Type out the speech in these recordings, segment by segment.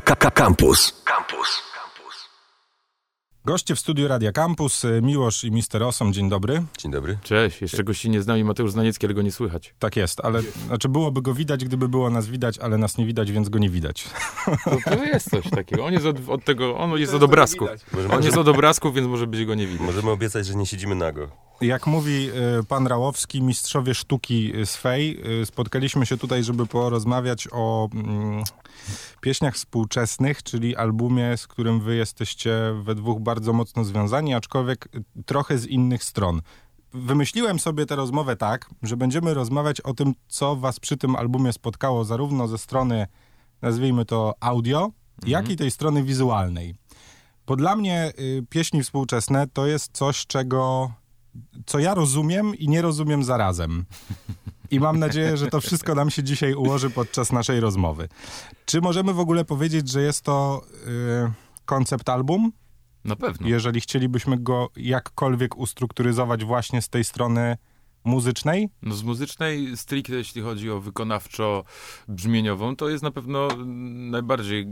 Campus. Campus. Goście w studiu Radia Campus, y, Miłosz i Mister Osom, dzień dobry. Dzień dobry. Cześć, jeszcze gości nie z nami Mateusz Znaniecki, ale go nie słychać. Tak jest, ale znaczy byłoby go widać, gdyby było nas widać, ale nas nie widać, więc go nie widać. To, to jest coś takiego. On jest od, od tego, on jest od. Możemy, On jest od obrazków, więc może być go nie widać. możemy obiecać, że nie siedzimy nago. Jak mówi y, pan Rałowski, mistrzowie sztuki z Fej, y, spotkaliśmy się tutaj, żeby porozmawiać o mm, pieśniach współczesnych, czyli albumie, z którym wy jesteście we dwóch bardzo mocno związani, aczkolwiek trochę z innych stron. Wymyśliłem sobie tę rozmowę tak, że będziemy rozmawiać o tym, co was przy tym albumie spotkało, zarówno ze strony, nazwijmy to audio, jak i tej strony wizualnej. Bo dla mnie y, pieśni współczesne to jest coś, czego co ja rozumiem i nie rozumiem zarazem. I mam nadzieję, że to wszystko nam się dzisiaj ułoży podczas naszej rozmowy. Czy możemy w ogóle powiedzieć, że jest to y, koncept album? Na pewno. Jeżeli chcielibyśmy go jakkolwiek ustrukturyzować właśnie z tej strony muzycznej? No z muzycznej stricte, jeśli chodzi o wykonawczo-brzmieniową, to jest na pewno najbardziej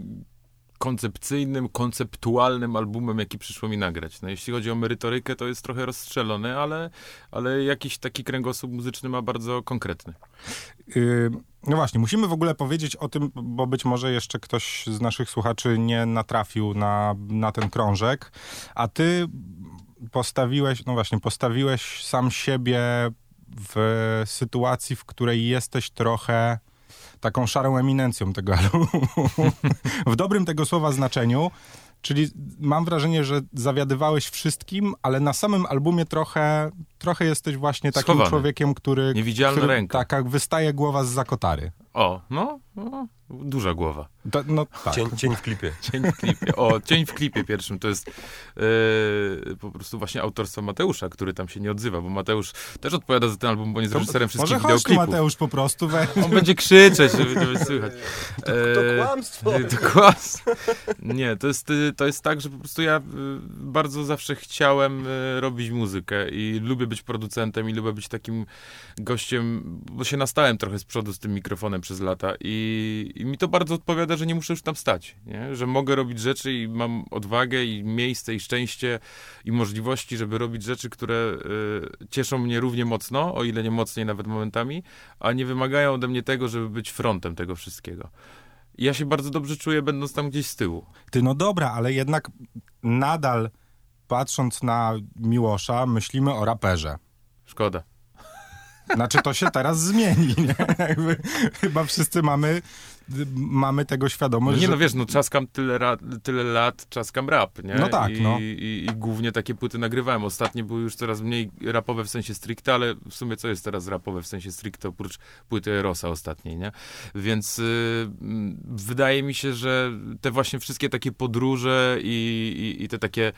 koncepcyjnym, konceptualnym albumem, jaki przyszło mi nagrać. No, jeśli chodzi o merytorykę, to jest trochę rozstrzelony, ale, ale jakiś taki kręgosłup muzyczny ma bardzo konkretny. Yy, no właśnie, musimy w ogóle powiedzieć o tym, bo być może jeszcze ktoś z naszych słuchaczy nie natrafił na, na ten krążek, a ty postawiłeś, no właśnie, postawiłeś sam siebie w sytuacji, w której jesteś trochę taką szarą eminencją tego albumu. w dobrym tego słowa znaczeniu. Czyli mam wrażenie, że zawiadywałeś wszystkim, ale na samym albumie trochę, trochę jesteś właśnie takim Schowany. człowiekiem, który... Niewidzialna który, ręka. Tak, jak wystaje głowa z zakotary. O, no, no duża głowa. To, no tak. Cień, cień w klipie. Cień w klipie. O, cień w klipie pierwszym to jest e, po prostu właśnie autorstwo Mateusza, który tam się nie odzywa, bo Mateusz też odpowiada za ten album, bo nie jest reżyserem wszystkich Może wideoklipów. Mateusz, po prostu. We... On będzie krzyczeć, żeby to będzie słychać. To E, kłamstwo! To kłamstwo. Nie, to jest, to jest tak, że po prostu ja y, bardzo zawsze chciałem robić muzykę i lubię być producentem i lubię być takim gościem, bo się nastałem trochę z przodu z tym mikrofonem przez lata i, i mi to bardzo odpowiada, że nie muszę już tam stać, nie? że mogę robić rzeczy i mam odwagę i miejsce i szczęście i możliwości, żeby robić rzeczy, które y, cieszą mnie równie mocno, o ile nie mocniej nawet momentami, a nie wymagają ode mnie tego, żeby być frontem tego wszystkiego. I ja się bardzo dobrze czuję, będąc tam gdzieś z tyłu. Ty, no dobra, ale jednak nadal patrząc na Miłosza, myślimy o raperze. Szkoda. Znaczy, to się teraz zmieni, nie? Jakby, chyba wszyscy mamy, mamy tego świadomość, nie że... no wiesz, no czaskam tyle, ra, tyle lat, czaskam rap, nie? No tak, I, no. I, I głównie takie płyty nagrywałem. Ostatnie były już coraz mniej rapowe w sensie stricte, ale w sumie co jest teraz rapowe w sensie stricte, oprócz płyty Erosa ostatniej, nie? Więc y, wydaje mi się, że te właśnie wszystkie takie podróże i, i, i te takie,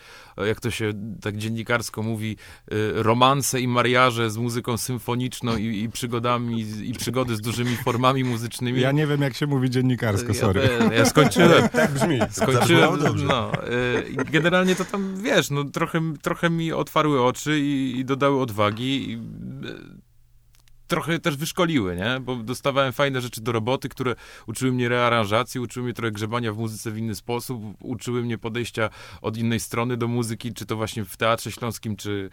jak to się tak dziennikarsko mówi, y, romanse i mariaże z muzyką symfoniczną i, i przygodami, i przygody z dużymi formami muzycznymi. Ja nie wiem, jak się mówi dziennikarsko, sorry. Ja, ja skończyłem. Tak brzmi. Skończyłem, no. y, generalnie to tam, wiesz, no trochę, trochę mi otwarły oczy i, i dodały odwagi i y, trochę też wyszkoliły, nie? Bo dostawałem fajne rzeczy do roboty, które uczyły mnie rearanżacji, uczyły mnie trochę grzebania w muzyce w inny sposób, uczyły mnie podejścia od innej strony do muzyki, czy to właśnie w Teatrze Śląskim, czy,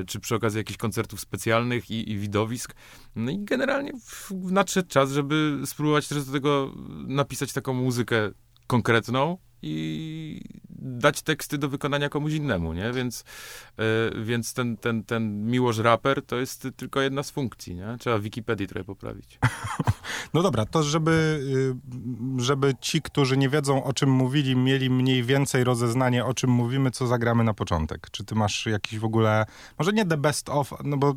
y, czy przy okazji jakichś koncertów specjalnych i, i widowisk. No i generalnie nadszedł czas, żeby spróbować też do tego napisać taką muzykę konkretną i dać teksty do wykonania komuś innemu, nie? Więc, e, więc ten, ten, ten miłość raper to jest tylko jedna z funkcji, nie? Trzeba Wikipedii trochę poprawić. No dobra, to żeby, y, żeby ci, którzy nie wiedzą, o czym mówili, mieli mniej więcej rozeznanie, o czym mówimy, co zagramy na początek. Czy ty masz jakiś w ogóle, może nie the best of, no bo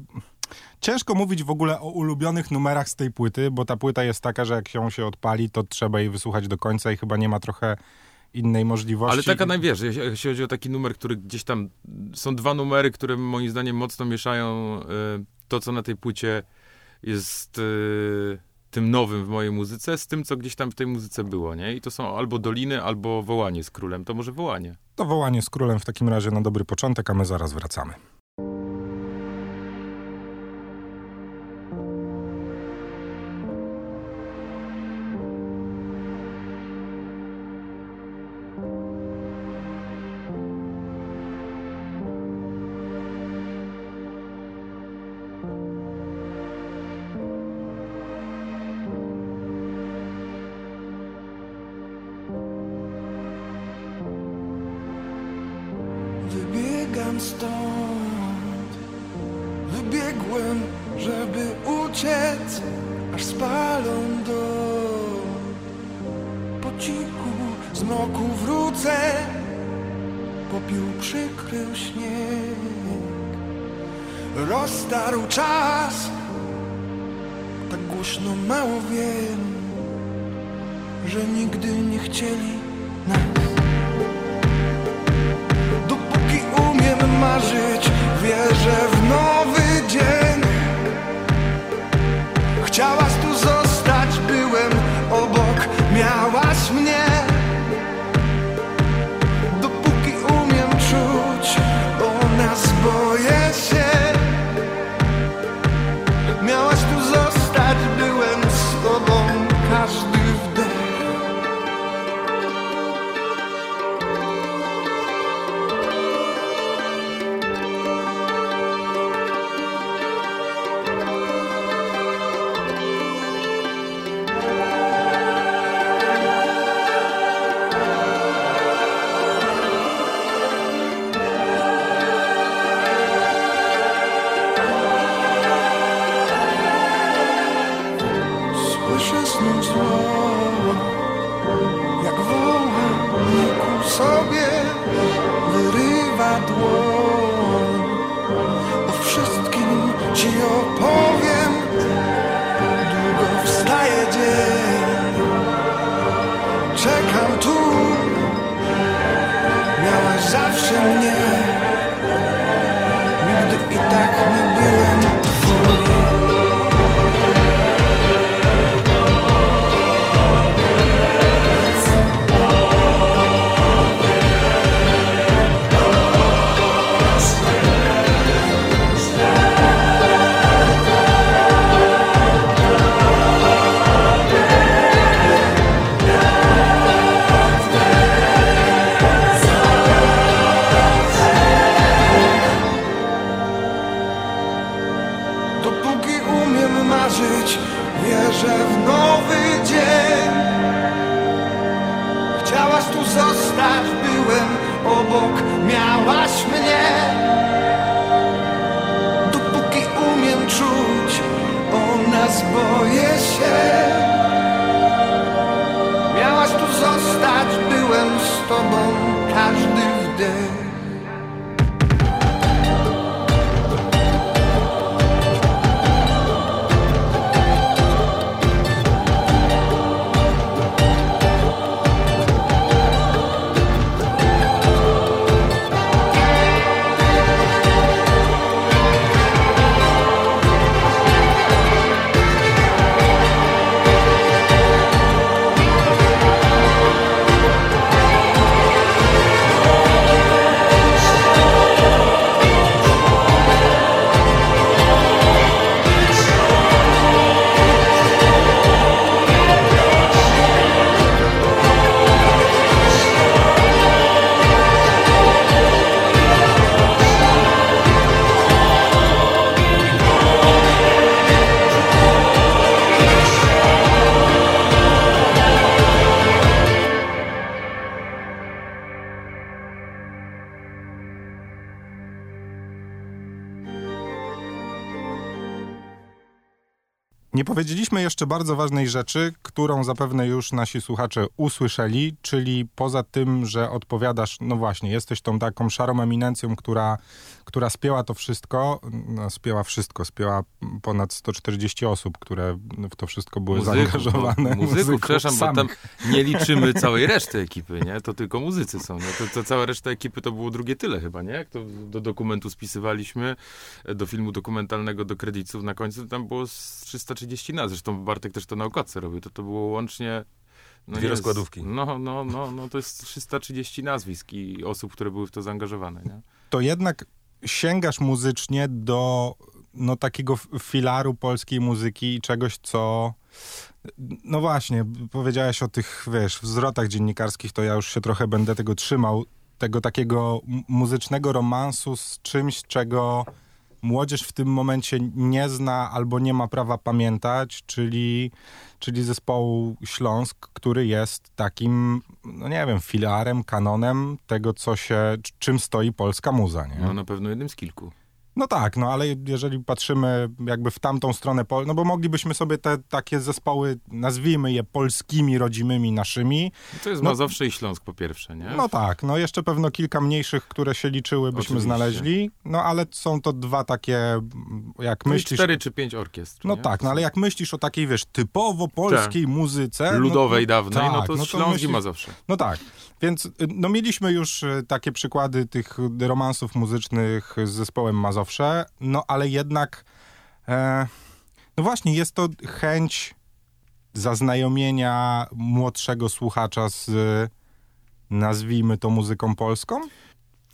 ciężko mówić w ogóle o ulubionych numerach z tej płyty, bo ta płyta jest taka, że jak ją się odpali, to trzeba jej wysłuchać do końca i chyba nie ma trochę innej możliwości. Ale taka najwiesz, jeśli chodzi o taki numer, który gdzieś tam, są dwa numery, które moim zdaniem mocno mieszają e, to, co na tej płycie jest e, tym nowym w mojej muzyce, z tym, co gdzieś tam w tej muzyce było, nie? I to są albo Doliny, albo Wołanie z Królem. To może Wołanie. To wołanie z królem w takim razie na dobry początek, a my zaraz wracamy. Uciec, aż spalą dom. Po cichu z mroku wrócę, popiół przykrył śnieg. Roztarł czas, tak głośno mało wiem, że nigdy nie chcieli nas. Dopóki umiem marzyć, wierzę w Nie powiedzieliśmy jeszcze bardzo ważnej rzeczy, którą zapewne już nasi słuchacze usłyszeli, czyli poza tym, że odpowiadasz, no właśnie, jesteś tą taką szarą eminencją, która, która spięła to wszystko, no, spięła wszystko, spięła ponad 140 osób, które w to wszystko były zaangażowane. Muzyków, muzyków przepraszam, samych. bo tam nie liczymy całej reszty ekipy, nie? To tylko muzycy są. No, to, to cała reszta ekipy to było drugie tyle chyba, nie? Jak to do dokumentu spisywaliśmy, do filmu dokumentalnego, do kredytów na końcu, tam było 330 30 nazw. Zresztą Bartek też to na okładce robił. To, to było łącznie... No Dwie rozkładówki. No, no, no, no, to jest 330 nazwisk i osób, które były w to zaangażowane. Nie? To jednak sięgasz muzycznie do no, takiego filaru polskiej muzyki i czegoś, co... No właśnie, powiedziałeś o tych, wiesz, wzrotach dziennikarskich, to ja już się trochę będę tego trzymał, tego takiego muzycznego romansu z czymś, czego młodzież w tym momencie nie zna albo nie ma prawa pamiętać, czyli, czyli zespołu Śląsk, który jest takim, no nie wiem, filarem, kanonem tego, co się, czym stoi polska muza, nie? No na pewno jednym z kilku. No tak, no ale jeżeli patrzymy jakby w tamtą stronę, no bo moglibyśmy sobie te takie zespoły, nazwijmy je polskimi, rodzimymi, naszymi. To jest No- Mazowsze i Śląsk po pierwsze, nie? No tak, no jeszcze pewno kilka mniejszych, które się liczyły, byśmy Oczywiście. znaleźli. No ale są to dwa takie, jak No i myślisz... cztery czy pięć orkiestr. No nie? tak, no ale jak myślisz o takiej, wiesz, typowo polskiej muzyce... no- Ludowej no, dawnej, no tak, to Śląsk myślisz- i Mazowsze. No tak, więc y, no mieliśmy już y, takie przykłady tych romansów muzycznych z zespołem Mazowsze, no ale jednak, e, no właśnie, jest to chęć zaznajomienia młodszego słuchacza z, nazwijmy to muzyką polską?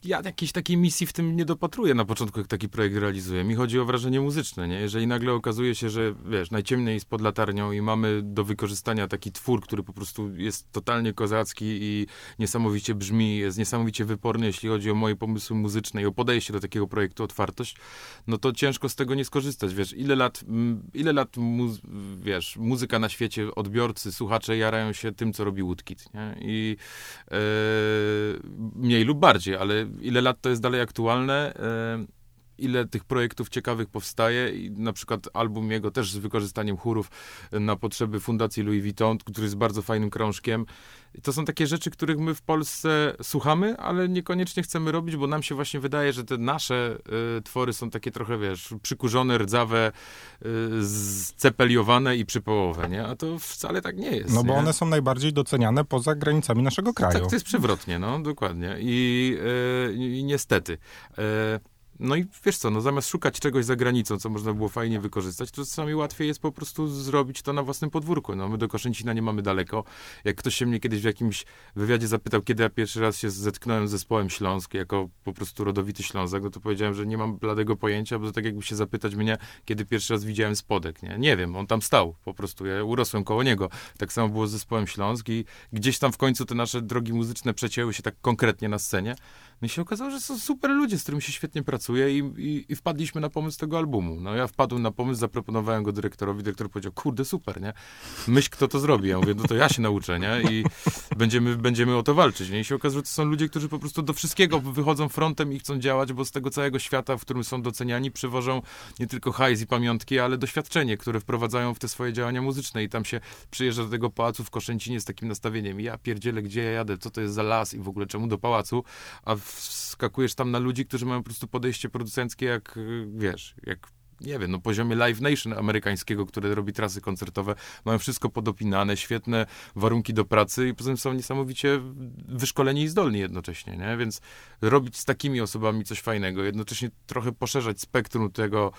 Ja jakiejś takiej misji w tym nie dopatruję na początku, jak taki projekt realizuję. Mi chodzi o wrażenie muzyczne, nie? Jeżeli nagle okazuje się, że wiesz, najciemniej jest pod latarnią i mamy do wykorzystania taki twór, który po prostu jest totalnie kozacki i niesamowicie brzmi, jest niesamowicie wyporny, jeśli chodzi o moje pomysły muzyczne i o podejście do takiego projektu, otwartość, no to ciężko z tego nie skorzystać, wiesz, ile lat, ile lat wiesz, muzyka na świecie, odbiorcy, słuchacze jarają się tym, co robi Woodkid, nie? I e, mniej lub bardziej, ale ile lat to jest dalej aktualne, e, ile tych projektów ciekawych powstaje i na przykład album jego też z wykorzystaniem chórów na potrzeby Fundacji Louis Vuitton, który jest bardzo fajnym krążkiem. I to są takie rzeczy, których my w Polsce słuchamy, ale niekoniecznie chcemy robić, bo nam się właśnie wydaje, że te nasze e, twory są takie trochę, wiesz, przykurzone, rdzawe, e, scepeliowane i przypołowe, nie? A to wcale tak nie jest. No bo nie? one są najbardziej doceniane poza granicami naszego kraju. Tak, to jest przewrotnie, no, dokładnie. I, e, i niestety. E, no i wiesz co, no zamiast szukać czegoś za granicą, co można było fajnie wykorzystać, to czasami łatwiej jest po prostu zrobić to na własnym podwórku. No my do Koszęcina nie mamy daleko. Jak ktoś się mnie kiedyś w jakimś wywiadzie zapytał, kiedy ja pierwszy raz się zetknąłem z zespołem Śląsk, jako po prostu rodowity Ślązak, no to powiedziałem, że nie mam bladego pojęcia, bo to tak jakby się zapytać mnie, kiedy pierwszy raz widziałem spodek, nie? Nie wiem, on tam stał, po prostu ja urosłem koło niego. Tak samo było z zespołem Śląsk i gdzieś tam w końcu te nasze drogi muzyczne przecięły się tak konkretnie na scenie. No i się okazało, że są super ludzie, z którymi się świetnie pracuje i, i, i wpadliśmy na pomysł tego albumu. No ja wpadłem na pomysł, zaproponowałem go dyrektorowi, dyrektor powiedział, kurde, super, nie? Myśl, kto to zrobi. Ja mówię, no to ja się nauczę, nie? I będziemy, będziemy o to walczyć, nie? I się okazało, że to są ludzie, którzy po prostu do wszystkiego wychodzą frontem i chcą działać, bo z tego całego świata, w którym są doceniani, przywożą nie tylko hajs i pamiątki, ale doświadczenie, które wprowadzają w te swoje działania muzyczne i tam się przyjeżdża do tego pałacu w Koszęcinie z takim nastawieniem, ja pierdzielę, gdzie ja jadę, co to jest za las i w ogóle czemu do pałacu, a wskakujesz tam na ludzi, którzy mają po prostu podejście producenckie jak, y, wiesz, jak nie wiem, no poziomie Live Nation amerykańskiego, które robi trasy koncertowe, mają wszystko podopinane, świetne warunki do pracy i poza tym są niesamowicie wyszkoleni i zdolni jednocześnie, nie? Więc robić z takimi osobami coś fajnego, jednocześnie trochę poszerzać spektrum tego,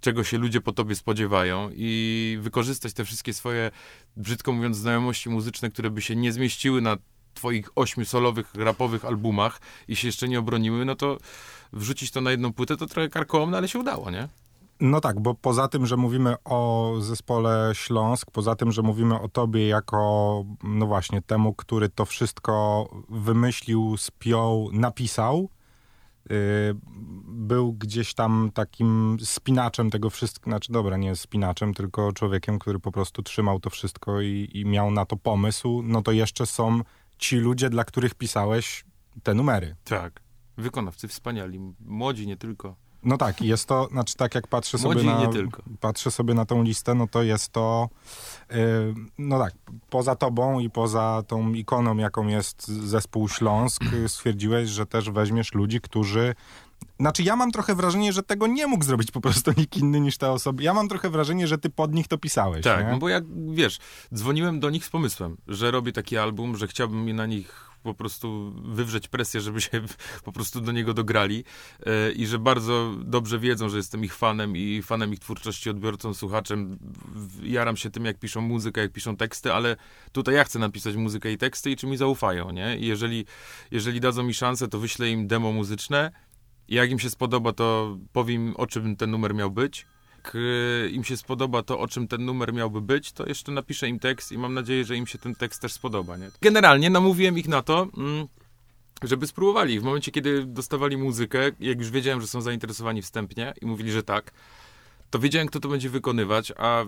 czego się ludzie po tobie spodziewają i wykorzystać te wszystkie swoje, brzydko mówiąc, znajomości muzyczne, które by się nie zmieściły na twoich ośmiu solowych, rapowych albumach i się jeszcze nie obroniły, no to wrzucić to na jedną płytę to trochę karkołomne, ale się udało, nie? No tak, bo poza tym, że mówimy o zespole Śląsk, poza tym, że mówimy o tobie jako, no właśnie, temu, który to wszystko wymyślił, spiął, napisał, yy, był gdzieś tam takim spinaczem tego wszystkiego, znaczy dobra, nie spinaczem, tylko człowiekiem, który po prostu trzymał to wszystko i, i miał na to pomysł, no to jeszcze są ci ludzie, dla których pisałeś te numery. Tak. Wykonawcy wspaniali, młodzi nie tylko. No tak, jest to, znaczy tak jak patrzę sobie Młodzi na, patrzę sobie na tą listę, no to jest to, yy, no tak, poza tobą i poza tą ikoną, jaką jest zespół Śląsk, yy, stwierdziłeś, że też weźmiesz ludzi, którzy znaczy, ja mam trochę wrażenie, że tego nie mógł zrobić po prostu nikt inny niż te osoby. Ja mam trochę wrażenie, że ty pod nich to pisałeś. Tak, nie? no bo jak, wiesz, dzwoniłem do nich z pomysłem, że robię taki album, że chciałbym na nich po prostu wywrzeć presję, żeby się po prostu do niego dograli e, i że bardzo dobrze wiedzą, że jestem ich fanem i fanem ich twórczości, odbiorcą, słuchaczem. Jaram się tym, jak piszą muzykę, jak piszą teksty, ale tutaj ja chcę napisać muzykę i teksty i czy mi zaufają, nie? I jeżeli, jeżeli dadzą mi szansę, to wyślę im demo muzyczne i jak im się spodoba, to powiem, o czym ten numer miał być. Jak y, im się spodoba to, o czym ten numer miałby być, to jeszcze napiszę im tekst i mam nadzieję, że im się ten tekst też spodoba. Nie? Generalnie namówiłem ich na to, mm, żeby spróbowali. W momencie, kiedy dostawali muzykę, jak już wiedziałem, że są zainteresowani wstępnie i mówili, że tak, to wiedziałem, kto to będzie wykonywać, a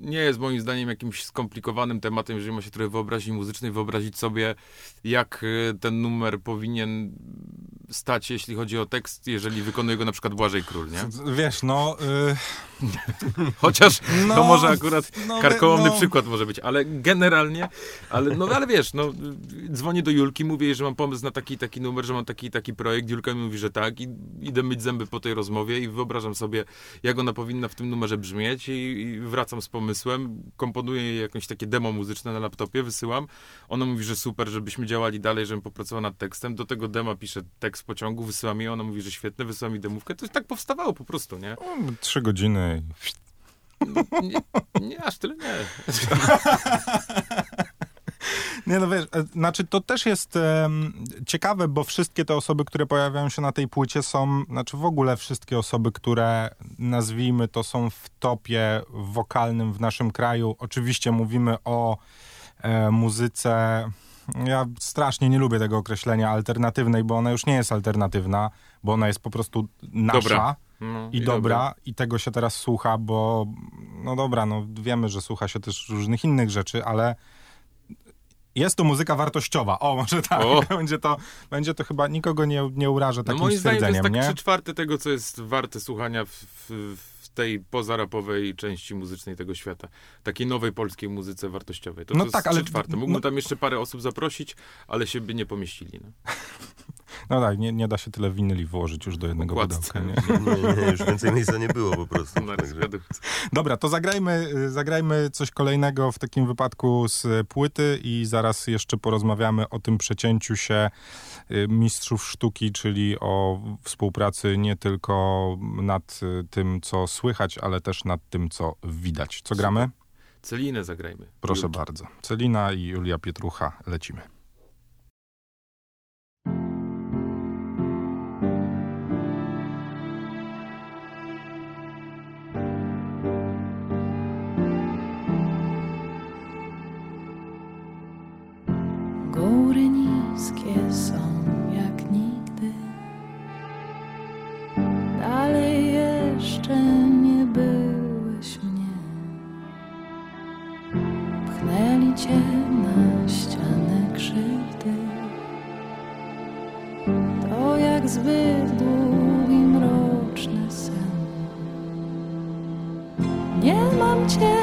nie jest moim zdaniem jakimś skomplikowanym tematem, jeżeli ma się trochę wyobraźni muzycznej, wyobrazić sobie, jak y, ten numer powinien stać, jeśli chodzi o tekst, jeżeli wykonuje go na przykład Błażej Król, nie? Wiesz, no... Y, Chociaż No, to może akurat no, karkołomny no. przykład może być, ale generalnie, ale, no ale wiesz, no, dzwonię do Julki, mówię jej, że mam pomysł na taki i taki numer, że mam taki i taki projekt, Julka mi mówi, że tak i idę myć zęby po tej rozmowie i wyobrażam sobie, jak ona powinna w tym numerze brzmieć i, i wracam z pomysłem, komponuję jej jakieś takie demo muzyczne na laptopie, wysyłam, ona mówi, że super, żebyśmy działali dalej, żebym popracował nad tekstem, do tego dema piszę tekst pociągu, wysyłam jej, ona mówi, że świetne, wysyłam mi demówkę, to tak powstawało po prostu, nie? trzy godziny. Nie, nie aż tyle nie. Nie no wiesz, e, znaczy to też jest em, ciekawe, bo wszystkie te osoby, które pojawiają się na tej płycie są, znaczy w ogóle wszystkie osoby, które nazwijmy to są w topie wokalnym w naszym kraju. Oczywiście mówimy o e, muzyce, ja strasznie nie lubię tego określenia alternatywnej, bo ona już nie jest alternatywna, bo ona jest po prostu nasza. Dobra. No, I, dobra, i tego się teraz słucha, bo no dobra, no wiemy, że słucha się też różnych innych rzeczy, ale jest to muzyka wartościowa. O, może tak. O. Będzie, to, będzie to chyba nikogo nie, nie urażę No takim moim zdaniem to jest stwierdzeniem, tak nie? trzy czwarte tego, co jest warte słuchania w, w tej pozarapowej części muzycznej tego świata. Takiej nowej polskiej muzyce wartościowej. To, No to jest tak, ale- trzy czwarte. Mógłbym no- tam jeszcze parę osób zaprosić, ale się by nie pomieścili. No. No tak, nie, nie da się tyle winyli włożyć już do jednego pudełka, nie? Nie, nie, już więcej miejsca nie było po prostu. Na. Dobra, to zagrajmy, y, zagrajmy coś kolejnego w takim wypadku z płyty i zaraz jeszcze porozmawiamy o tym przecięciu się mistrzów sztuki, czyli o współpracy nie tylko nad y, tym, co słychać, ale też nad tym, co widać. Co gramy? Celinę zagrajmy. Proszę bardzo. Celina i Julia Pietrucha, lecimy. Cię na ścianę krzywdy. To jak zbyt długi, mroczny sen. Nie mam cię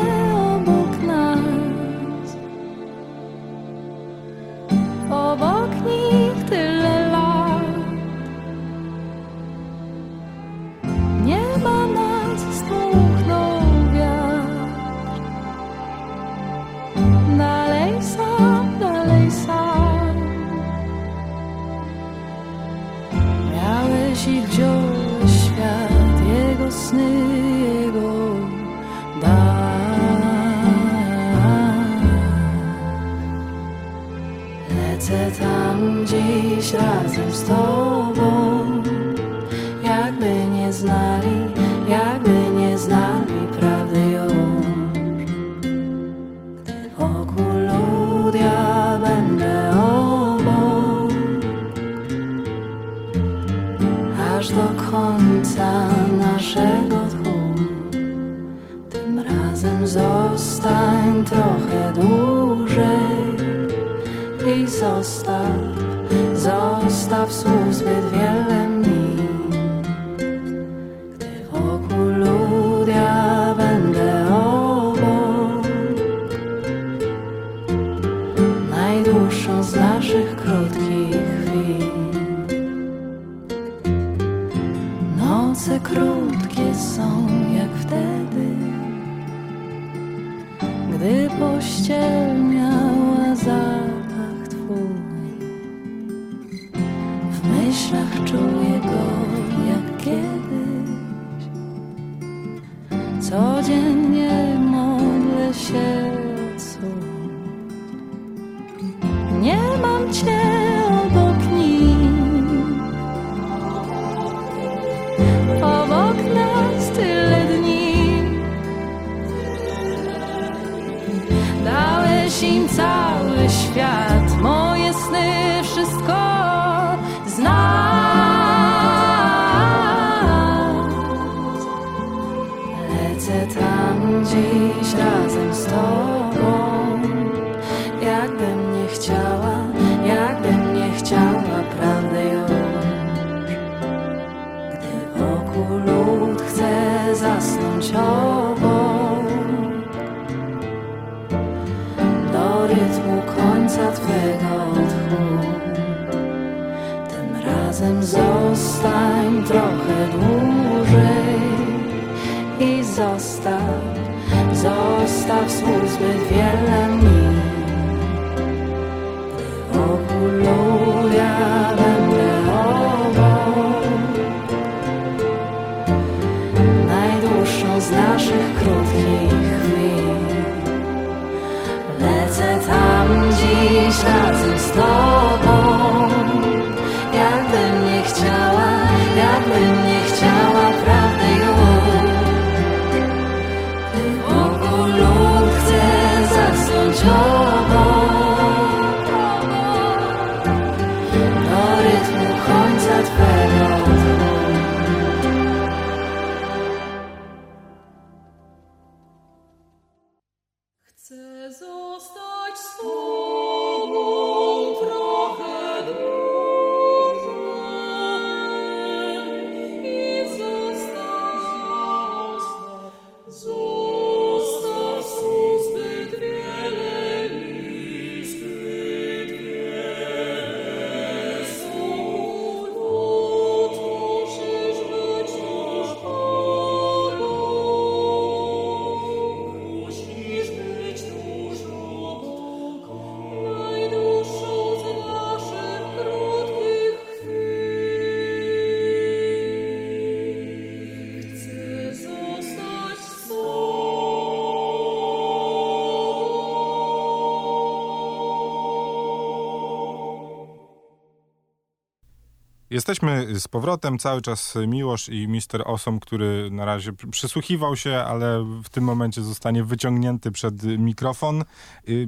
Jesteśmy z powrotem, cały czas Miłosz i Mister Osom, który na razie pr- przysłuchiwał się, ale w tym momencie zostanie wyciągnięty przed mikrofon. Y,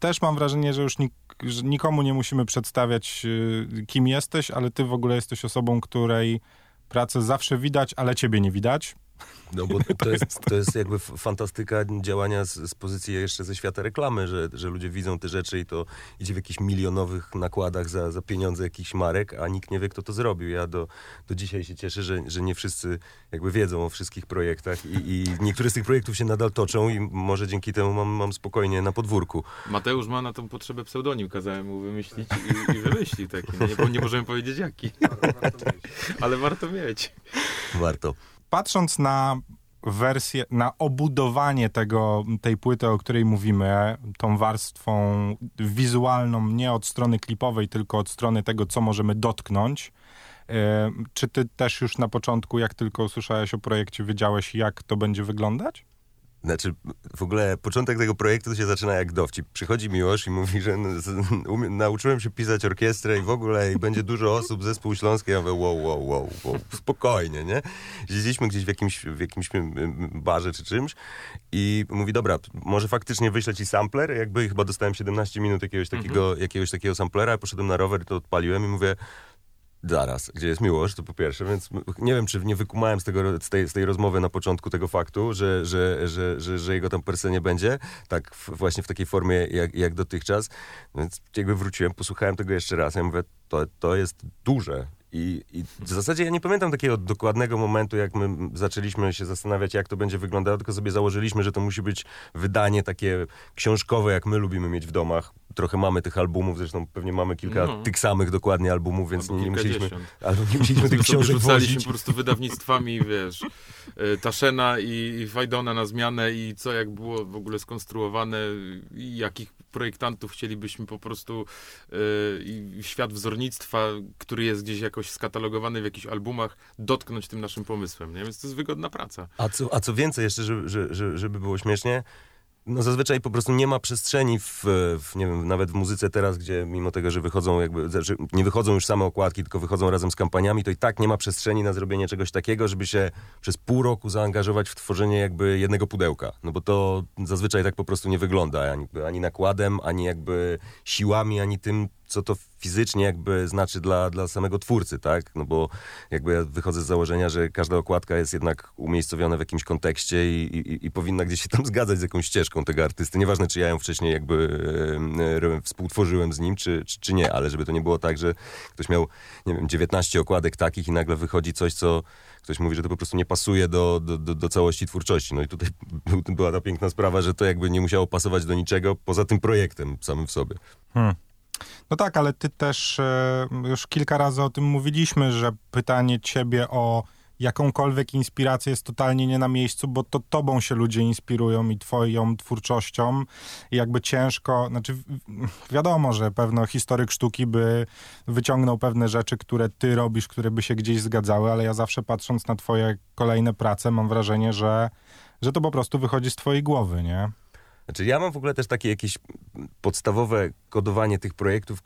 Też mam wrażenie, że już nikomu nie musimy przedstawiać, y, kim jesteś, ale ty w ogóle jesteś osobą, której pracę zawsze widać, ale ciebie nie widać. No bo to jest, to jest jakby fantastyka działania z, z pozycji jeszcze ze świata reklamy, że, że ludzie widzą te rzeczy i to idzie w jakichś milionowych nakładach za, za pieniądze jakichś marek, a nikt nie wie, kto to zrobił. Ja do, do dzisiaj się cieszę, że, że nie wszyscy jakby wiedzą o wszystkich projektach i, i niektóre z tych projektów się nadal toczą i może dzięki temu mam, mam spokojnie na podwórku. Mateusz ma na tą potrzebę pseudonim, kazałem mu wymyślić i, i wymyśli taki. No nie, nie możemy powiedzieć jaki. Ale warto mieć. Warto. Patrząc na wersję, na obudowanie tego, tej płyty, o której mówimy, tą warstwą wizualną, nie od strony klipowej, tylko od strony tego, co możemy dotknąć. E, Czy ty też już na początku, jak tylko usłyszałeś o projekcie, wiedziałeś, jak to będzie wyglądać? Znaczy, w ogóle początek tego projektu to się zaczyna jak dowcip. Przychodzi Miłosz i mówi, że nauczyłem się pisać orkiestrę i w ogóle i będzie dużo osób, zespół śląski. Ja mówię, wow, wow, wow, wow, spokojnie, nie? Siedzieliśmy gdzieś w jakimś, w jakimś barze czy czymś i mówi, dobra, może faktycznie wyślę ci sampler. Jakby chyba dostałem 17 minut jakiegoś takiego, jakiegoś takiego samplera, poszedłem na rower, to odpaliłem i mówię, Zaraz, gdzie jest miłość, to po pierwsze, więc nie wiem, czy nie wykumałem z, tego, z, tej, z tej rozmowy na początku tego faktu, że, że, że, że, że jego tam per se nie będzie, tak w, właśnie w takiej formie jak, jak dotychczas, więc jakby wróciłem, posłuchałem tego jeszcze raz, ja mówię, to, to jest duże. I, I w zasadzie ja nie pamiętam takiego dokładnego momentu, jak my zaczęliśmy się zastanawiać, jak to będzie wyglądało, tylko sobie założyliśmy, że to musi być wydanie takie książkowe, jak my lubimy mieć w domach. Trochę mamy tych albumów, zresztą pewnie mamy kilka No. tych samych dokładnie albumów, więc Albo nie musieliśmy, albo nie musieliśmy tych książek rzucaliśmy po prostu wydawnictwami, wiesz, y, Taszena i, i Fajdona na zmianę i co jak było w ogóle skonstruowane i jakich projektantów chcielibyśmy po prostu y, i świat wzornictwa, który jest gdzieś jakoś skatalogowany w jakichś albumach, dotknąć tym naszym pomysłem, nie? Więc to jest wygodna praca. A co, a co więcej jeszcze, żeby, że- że, żeby było śmiesznie, no zazwyczaj po prostu nie ma przestrzeni w, w, nie wiem, nawet w muzyce teraz, gdzie mimo tego, że wychodzą jakby, że nie wychodzą już same okładki, tylko wychodzą razem z kampaniami, to i tak nie ma przestrzeni na zrobienie czegoś takiego, żeby się przez pół roku zaangażować w tworzenie jakby jednego pudełka. No bo to zazwyczaj tak po prostu nie wygląda, ani, ani nakładem, ani jakby siłami, ani tym, co to fizycznie jakby znaczy dla, dla samego twórcy, tak? No bo jakby ja wychodzę z założenia, że każda okładka jest jednak umiejscowiona w jakimś kontekście i, i, i powinna gdzieś się tam zgadzać z jakąś ścieżką tego artysty. Nieważne, czy ja ją wcześniej jakby e, współtworzyłem z nim, czy, czy, czy nie, ale żeby to nie było tak, że ktoś miał, nie wiem, 19 okładek takich i nagle wychodzi coś, co ktoś mówi, że to po prostu nie pasuje do, do, do, do całości twórczości. No i tutaj był, była ta piękna sprawa, że to jakby nie musiało pasować do niczego poza tym projektem samym w sobie. Hmm. No tak, ale ty też e, już kilka razy o tym mówiliśmy, że pytanie ciebie o jakąkolwiek inspirację jest totalnie nie na miejscu, bo to tobą się ludzie inspirują i twoją twórczością. I jakby ciężko, znaczy wiadomo, że pewno historyk sztuki by wyciągnął pewne rzeczy, które ty robisz, które by się gdzieś zgadzały, ale ja zawsze patrząc na twoje kolejne prace mam wrażenie, że, że to po prostu wychodzi z twojej głowy, nie? Znaczy ja mam w ogóle też takie jakieś podstawowe kodowanie tych projektów,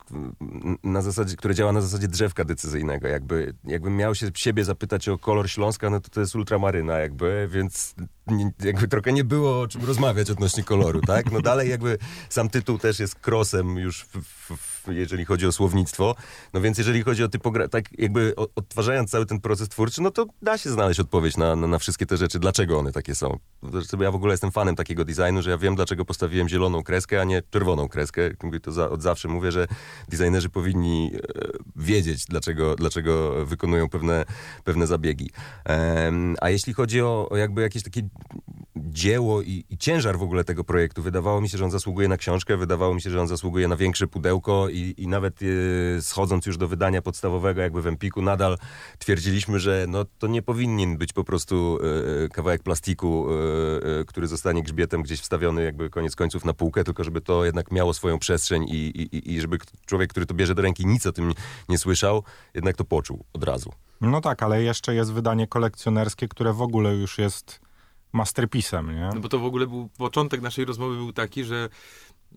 na zasadzie, które działa na zasadzie drzewka decyzyjnego. Jakby, jakbym miał się siebie zapytać o kolor Śląska, no to to jest ultramaryna jakby, więc nie, jakby trochę nie było o czym rozmawiać odnośnie koloru, tak? No dalej jakby sam tytuł też jest krosem już, w, w, jeżeli chodzi o słownictwo. No więc jeżeli chodzi o typografię, tak jakby odtwarzając cały ten proces twórczy, no to da się znaleźć odpowiedź na, na, na wszystkie te rzeczy, dlaczego one takie są. Zresztą ja w ogóle jestem fanem takiego designu, że ja wiem, dlaczego postawiłem zieloną kreskę, a nie czerwoną kreskę. To za, od zawsze mówię, że designerzy powinni e, wiedzieć, dlaczego, dlaczego wykonują pewne, pewne zabiegi. Em, a jeśli chodzi o, o jakby jakieś takie dzieło i, i ciężar w ogóle tego projektu, wydawało mi się, że on zasługuje na książkę, wydawało mi się, że on zasługuje na większe pudełko i, i nawet e, schodząc już do wydania podstawowego jakby w Empiku, nadal twierdziliśmy, że no, to nie powinien być po prostu e, kawałek plastiku, e, który zostanie grzbietem gdzieś wstawiony jakby koniec końców na półkę, tylko żeby to jednak miało swoją przestrzeń i, i, żeby człowiek, który to bierze do ręki, nic o tym nie słyszał, jednak to poczuł od razu. No tak, ale jeszcze jest wydanie kolekcjonerskie, które w ogóle już jest masterpisem, nie? No bo to w ogóle był początek naszej rozmowy był taki, że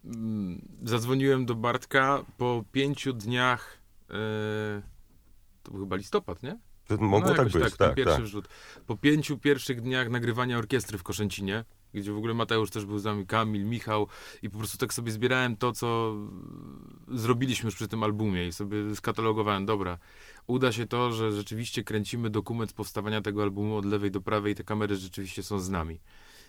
mm, zadzwoniłem do Bartka po pięciu dniach. e, to był chyba listopad, nie? Mogło tak jakoś być, ten tak, pierwszy tak. wrzut. Po pięciu pierwszych dniach nagrywania orkiestry w Koszęcinie, gdzie w ogóle Mateusz też był z nami, Kamil, Michał i po prostu tak sobie zbierałem to, co zrobiliśmy już przy tym albumie i sobie skatalogowałem, dobra, uda się to, że rzeczywiście kręcimy dokument powstawania tego albumu od lewej do prawej i te kamery rzeczywiście są z nami.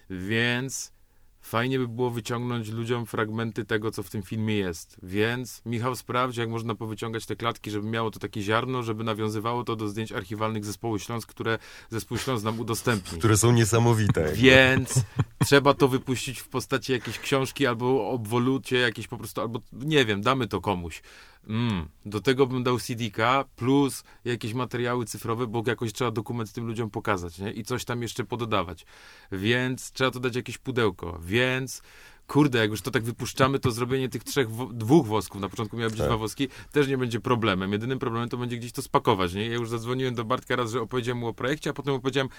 Więc fajnie by było wyciągnąć ludziom fragmenty tego, co w tym filmie jest. Więc Michał sprawdzi, jak można powyciągać te klatki, żeby miało to takie ziarno, żeby nawiązywało to do zdjęć archiwalnych zespołu Śląsk, które zespół Śląsk nam udostępni. Które są niesamowite. Więc trzeba to wypuścić w postaci jakiejś książki albo obwolucie, jakieś po prostu, albo nie wiem, damy to komuś. Mm, do tego bym dał CD-ka plus jakieś materiały cyfrowe, bo jakoś trzeba dokument tym ludziom pokazać, nie? I coś tam jeszcze pododawać. Więc trzeba to dać jakieś pudełko. Więc kurde, jak już to tak wypuszczamy, to zrobienie tych trzech, dwóch wosków, na początku miały być Tak. dwa woski, też nie będzie problemem. Jedynym problemem to będzie gdzieś to spakować, nie? Ja już zadzwoniłem do Bartka raz, że opowiedziałem mu o projekcie, a potem opowiedziałem,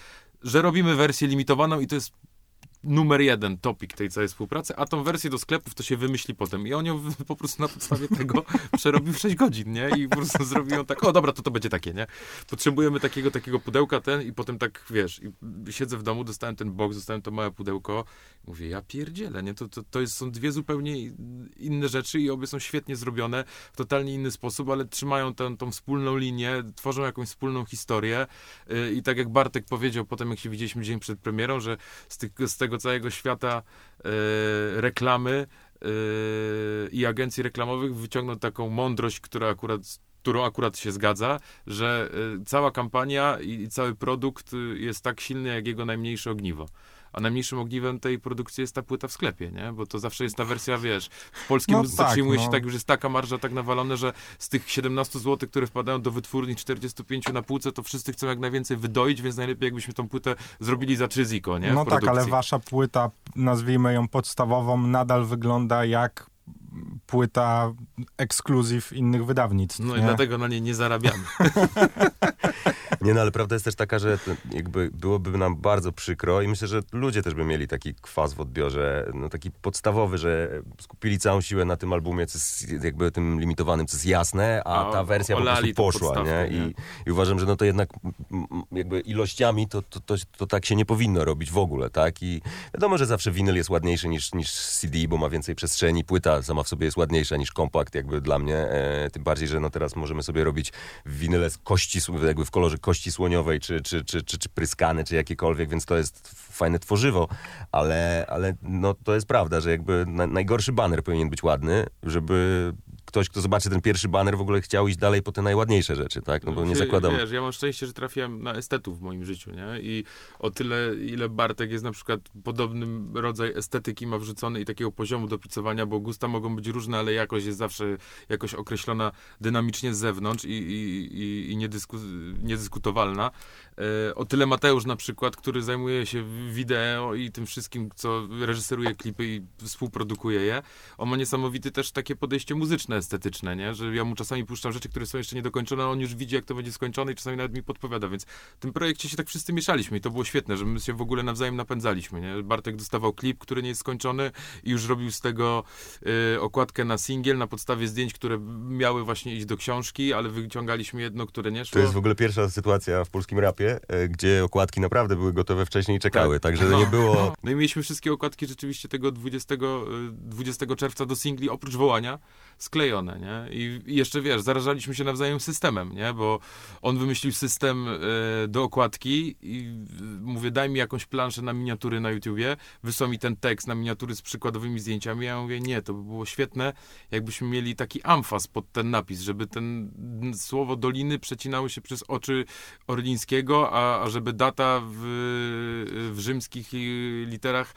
że robimy wersję limitowaną i to jest numer jeden topik tej całej współpracy, a tą wersję do sklepów to się wymyśli potem. I on ją po prostu na podstawie tego przerobił w 6 godzin, nie? I po prostu zrobił ją tak, o dobra, to to będzie takie, nie? Potrzebujemy takiego, takiego pudełka ten i potem tak, wiesz, i siedzę w domu, dostałem ten box, dostałem to małe pudełko, mówię, ja pierdzielę, nie? To, to, to jest, są dwie zupełnie inne rzeczy i obie są świetnie zrobione w totalnie inny sposób, ale trzymają tę, tą wspólną linię, tworzą jakąś wspólną historię Yy, i tak jak Bartek powiedział potem, jak się widzieliśmy dzień przed premierą, że z, tych, z tego całego świata yy, reklamy yy, i agencji reklamowych wyciągnął taką mądrość, która akurat którą akurat się zgadza, że y, cała kampania i, cały produkt jest tak silny, jak jego najmniejsze ogniwo. A najmniejszym ogniwem tej produkcji jest ta płyta w sklepie, nie? Bo to zawsze jest ta wersja, wiesz, w polskim No tak, przyjmuje się no. tak, już jest taka marża tak nawalone, że z tych 17 zł, które wpadają do wytwórni 45 na półce, to wszyscy chcą jak najwięcej wydoić, więc najlepiej jakbyśmy tą płytę zrobili za 3 ziko, nie? W No tak, ale wasza płyta, nazwijmy ją podstawową, nadal wygląda jak płyta ekskluzyw innych wydawnictw. No i nie? dlatego na niej nie zarabiamy. Nie no, ale prawda jest też taka, że jakby byłoby nam bardzo przykro i myślę, że ludzie też by mieli taki kwas w odbiorze, no taki podstawowy, że skupili całą siłę na tym albumie, co jest jakby tym limitowanym, co jest jasne, a A ta wersja po prostu poszła, nie? podstawkę, nie? I, I uważam, że no to jednak jakby ilościami to, to, to, to tak się nie powinno robić w ogóle, tak? I wiadomo, że zawsze winyl jest ładniejszy niż, niż CD, bo ma więcej przestrzeni, płyta sama w sobie jest ładniejsza niż kompakt jakby dla mnie, e, tym bardziej, że no teraz możemy sobie robić winyle z kości, jakby w kolorze kości słoniowej, czy, czy, czy, czy, czy pryskane, czy jakiekolwiek, więc to jest fajne tworzywo, ale, ale no to jest prawda, że jakby na, najgorszy baner powinien być ładny, żeby ktoś, kto zobaczy ten pierwszy baner, w ogóle chciał iść dalej po te najładniejsze rzeczy, tak? No bo nie Wie- zakładam... Wiesz, ja mam szczęście, że trafiłem na estetów w moim życiu, nie? I o tyle, ile Bartek jest na przykład podobnym rodzaj estetyki ma wrzucony i takiego poziomu dopicowania, bo gusta mogą być różne, ale jakość jest zawsze jakoś określona dynamicznie z zewnątrz i, i, i, i niedysku, niedyskutowalna. E, o tyle Mateusz na przykład, który zajmuje się wideo i tym wszystkim, co reżyseruje klipy i współprodukuje je, on ma niesamowite też takie podejście muzyczne, estetyczne, nie? Że ja mu czasami puszczam rzeczy, które są jeszcze niedokończone, a on już widzi, jak to będzie skończone i czasami nawet mi podpowiada, więc w tym projekcie się tak wszyscy mieszaliśmy i to było świetne, że my się w ogóle nawzajem napędzaliśmy, nie? Bartek dostawał klip, który nie jest skończony i już robił z tego y, okładkę na singiel na podstawie zdjęć, które miały właśnie iść do książki, ale wyciągaliśmy jedno, które nie szło. To jest w ogóle pierwsza sytuacja w polskim rapie, e, gdzie okładki naprawdę były gotowe wcześniej i czekały, także nie było... No i mieliśmy wszystkie okładki rzeczywiście tego 20, y, 20 czerwca do singli, oprócz wołania, sklejone, nie? I, jeszcze, wiesz, zarażaliśmy się nawzajem systemem, nie? Bo on wymyślił system y, do okładki i y, mówię, daj mi jakąś planszę na miniatury na YouTubie, wysłał mi ten tekst na miniatury z przykładowymi zdjęciami, ja mówię, nie, to by było świetne, jakbyśmy mieli taki amfas pod ten napis, żeby ten słowo doliny przecinały się przez oczy Orlińskiego, a, a żeby data w, w rzymskich y, literach,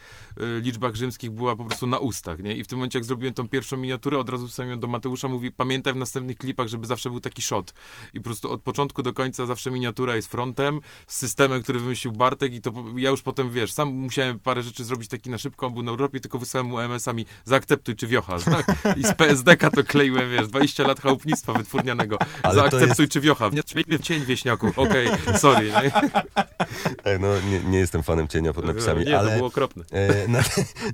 liczbach rzymskich była po prostu na ustach, nie? I w tym momencie, jak zrobiłem tą pierwszą miniaturę, od razu wstałem ją do Mateusza, mówi, pamiętaj w następnych klipach, żeby zawsze był taki shot. I po prostu od początku do końca zawsze miniatura jest frontem, z systemem, który wymyślił Bartek i to ja już potem, wiesz, sam musiałem parę rzeczy zrobić taki na szybko, on był na Europie, tylko wysłałem mu MS-ami, zaakceptuj czy wiocha, tak? I z PSDK to kleiłem, wiesz, 20 lat chałupnictwa wytwórnianego, Ale zaakceptuj jest- czy wiocha. Nie, cień wieśniaku, okej, sorry. Nie? No, nie, nie jestem fanem cienia pod napisami, nie, ale... to było okropne. E, na,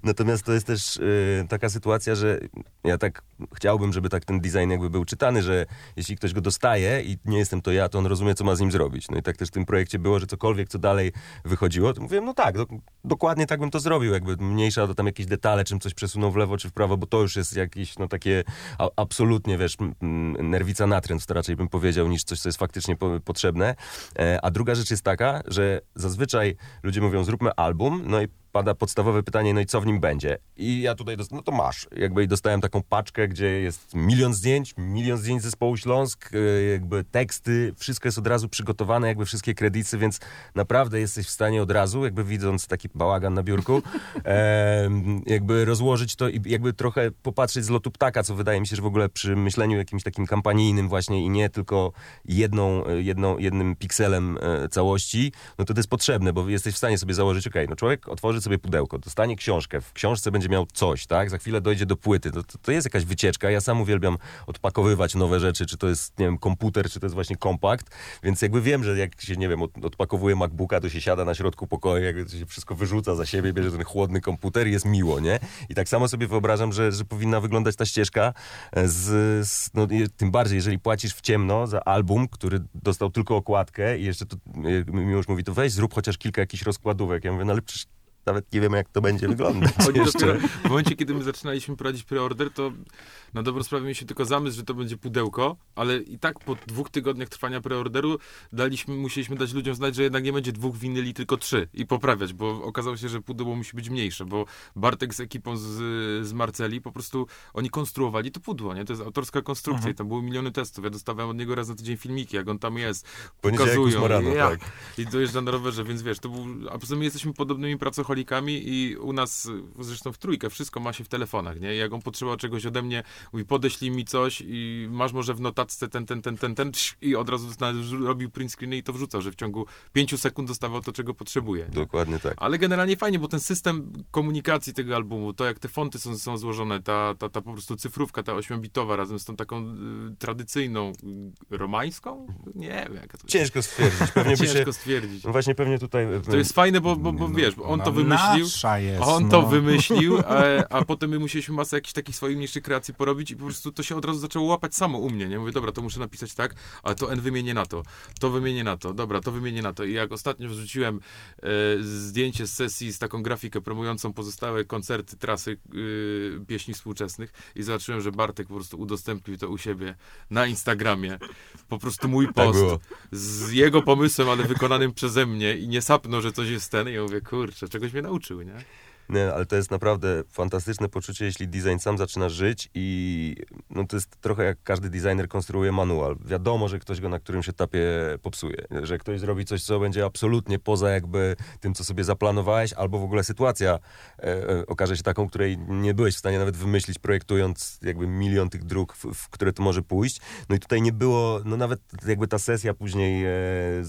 natomiast to jest też e, taka sytuacja, że ja tak chciałbym, żeby tak ten design jakby był czytany, że jeśli ktoś go dostaje i nie jestem to ja, to on rozumie, co ma z nim zrobić. No i tak też w tym projekcie było, że cokolwiek, co dalej wychodziło, to mówiłem, no tak, do, dokładnie tak bym to zrobił, jakby mniejsza to tam jakieś detale, czym coś przesunął w lewo czy w prawo, bo to już jest jakieś, no takie a, absolutnie, wiesz, nerwica natręt, to raczej bym powiedział, niż coś, co jest faktycznie po, potrzebne. E, a druga rzecz jest taka, że zazwyczaj ludzie mówią, zróbmy album, no i pada podstawowe pytanie, no i co w nim będzie? I ja tutaj, no to masz. Jakby dostałem taką paczkę, gdzie jest milion zdjęć, milion zdjęć zespołu Śląsk, e, jakby teksty, wszystko jest od razu przygotowane, jakby wszystkie kredyty, więc naprawdę jesteś w stanie od razu, jakby widząc taki bałagan na biurku, em, jakby rozłożyć to i jakby trochę popatrzeć z lotu ptaka, co wydaje mi się, że w ogóle przy myśleniu jakimś takim kampanijnym właśnie i nie tylko jedną, e, jedną, jednym pikselem e, całości, no to to jest potrzebne, bo jesteś w stanie sobie założyć, okej, no człowiek otworzy sobie pudełko, dostanie książkę, w książce będzie miał coś, tak? Za chwilę dojdzie do płyty, to, to, to jest jakaś wycieczka. Ja sam uwielbiam odpakowywać nowe rzeczy, czy to jest, nie wiem, komputer, czy to jest właśnie kompakt, więc jakby wiem, że jak się, nie wiem, od, odpakowuje MacBooka, to się siada na środku pokoju, jakby to się wszystko wyrzuca za siebie, bierze ten chłodny komputer i jest miło, nie? I tak samo sobie wyobrażam, że, że powinna wyglądać ta ścieżka e, z, z no, tym bardziej, jeżeli płacisz w ciemno za album, który dostał tylko okładkę i jeszcze to, e, Miłosz mówi, to weź zrób chociaż kilka jakichś rozkładówek. Ja mówię, no ale przecież nawet nie wiemy, jak to będzie wyglądać dopiero, w momencie, kiedy my zaczynaliśmy prowadzić preorder, to na dobrą sprawę mieliśmy tylko zamysł, że to będzie pudełko, ale i tak po dwóch tygodniach trwania preorderu daliśmy, musieliśmy dać ludziom znać, że jednak nie będzie dwóch winyli, tylko trzy i poprawiać, bo okazało się, że pudełko musi być mniejsze, bo Bartek z ekipą z, z Marceli po prostu oni konstruowali to pudło, nie? To jest autorska konstrukcja i tam były miliony testów. Ja dostawałem od niego raz na tydzień filmiki, jak on tam jest, pokazują. rano, ja. tak. I dojeżdża na rowerze, więc wiesz, to był, a poza my jesteśmy podobnymi i u nas, zresztą w trójkę, wszystko ma się w telefonach, nie? Jak on potrzebował czegoś ode mnie, mówi, podeślij mi coś i masz może w notatce ten, ten, ten, ten, ten i od razu robił print screeny i to wrzucał, że w ciągu pięciu sekund dostawał to, czego potrzebuje. nie? Dokładnie tak. Ale generalnie fajnie, bo ten system komunikacji tego albumu, to jak te fonty są, są złożone, ta, ta, ta po prostu cyfrówka, ta ośmiobitowa razem z tą taką y, tradycyjną, y, romańską? Nie wiem, jaka to jest. Ciężko stwierdzić. Pewnie by się... Ciężko stwierdzić. No właśnie pewnie tutaj... To jest fajne, bo, bo, bo wiesz, bo on to No, wymyślił. Jest, On no. to wymyślił, a, a potem my musieliśmy masę jakichś takich swoich mniejszych kreacji porobić i po prostu to się od razu zaczęło łapać samo u mnie, nie? Mówię, dobra, to muszę napisać tak, ale to N wymienię na to, to wymienię na to, dobra, to wymienię na to. I jak ostatnio wrzuciłem e, zdjęcie z sesji z taką grafikę promującą pozostałe koncerty, trasy e, pieśni współczesnych i zobaczyłem, że Bartek po prostu udostępnił to u siebie na Instagramie. Po prostu mój Tak post było. z jego pomysłem, ale wykonanym przeze mnie i nie sapnął, że coś jest ten. I ja mówię, kurczę, czegoś mnie nauczył, nie? Nie, ale to jest naprawdę fantastyczne poczucie, jeśli design sam zaczyna żyć i no to jest trochę jak każdy designer konstruuje manual. Wiadomo, że ktoś go na którymś etapie popsuje, że ktoś zrobi coś, co będzie absolutnie poza jakby tym, co sobie zaplanowałeś, albo w ogóle sytuacja e, e, okaże się taką, której nie byłeś w stanie nawet wymyślić, projektując jakby milion tych dróg, w, w które to może pójść. No i tutaj nie było, no nawet jakby ta sesja później e,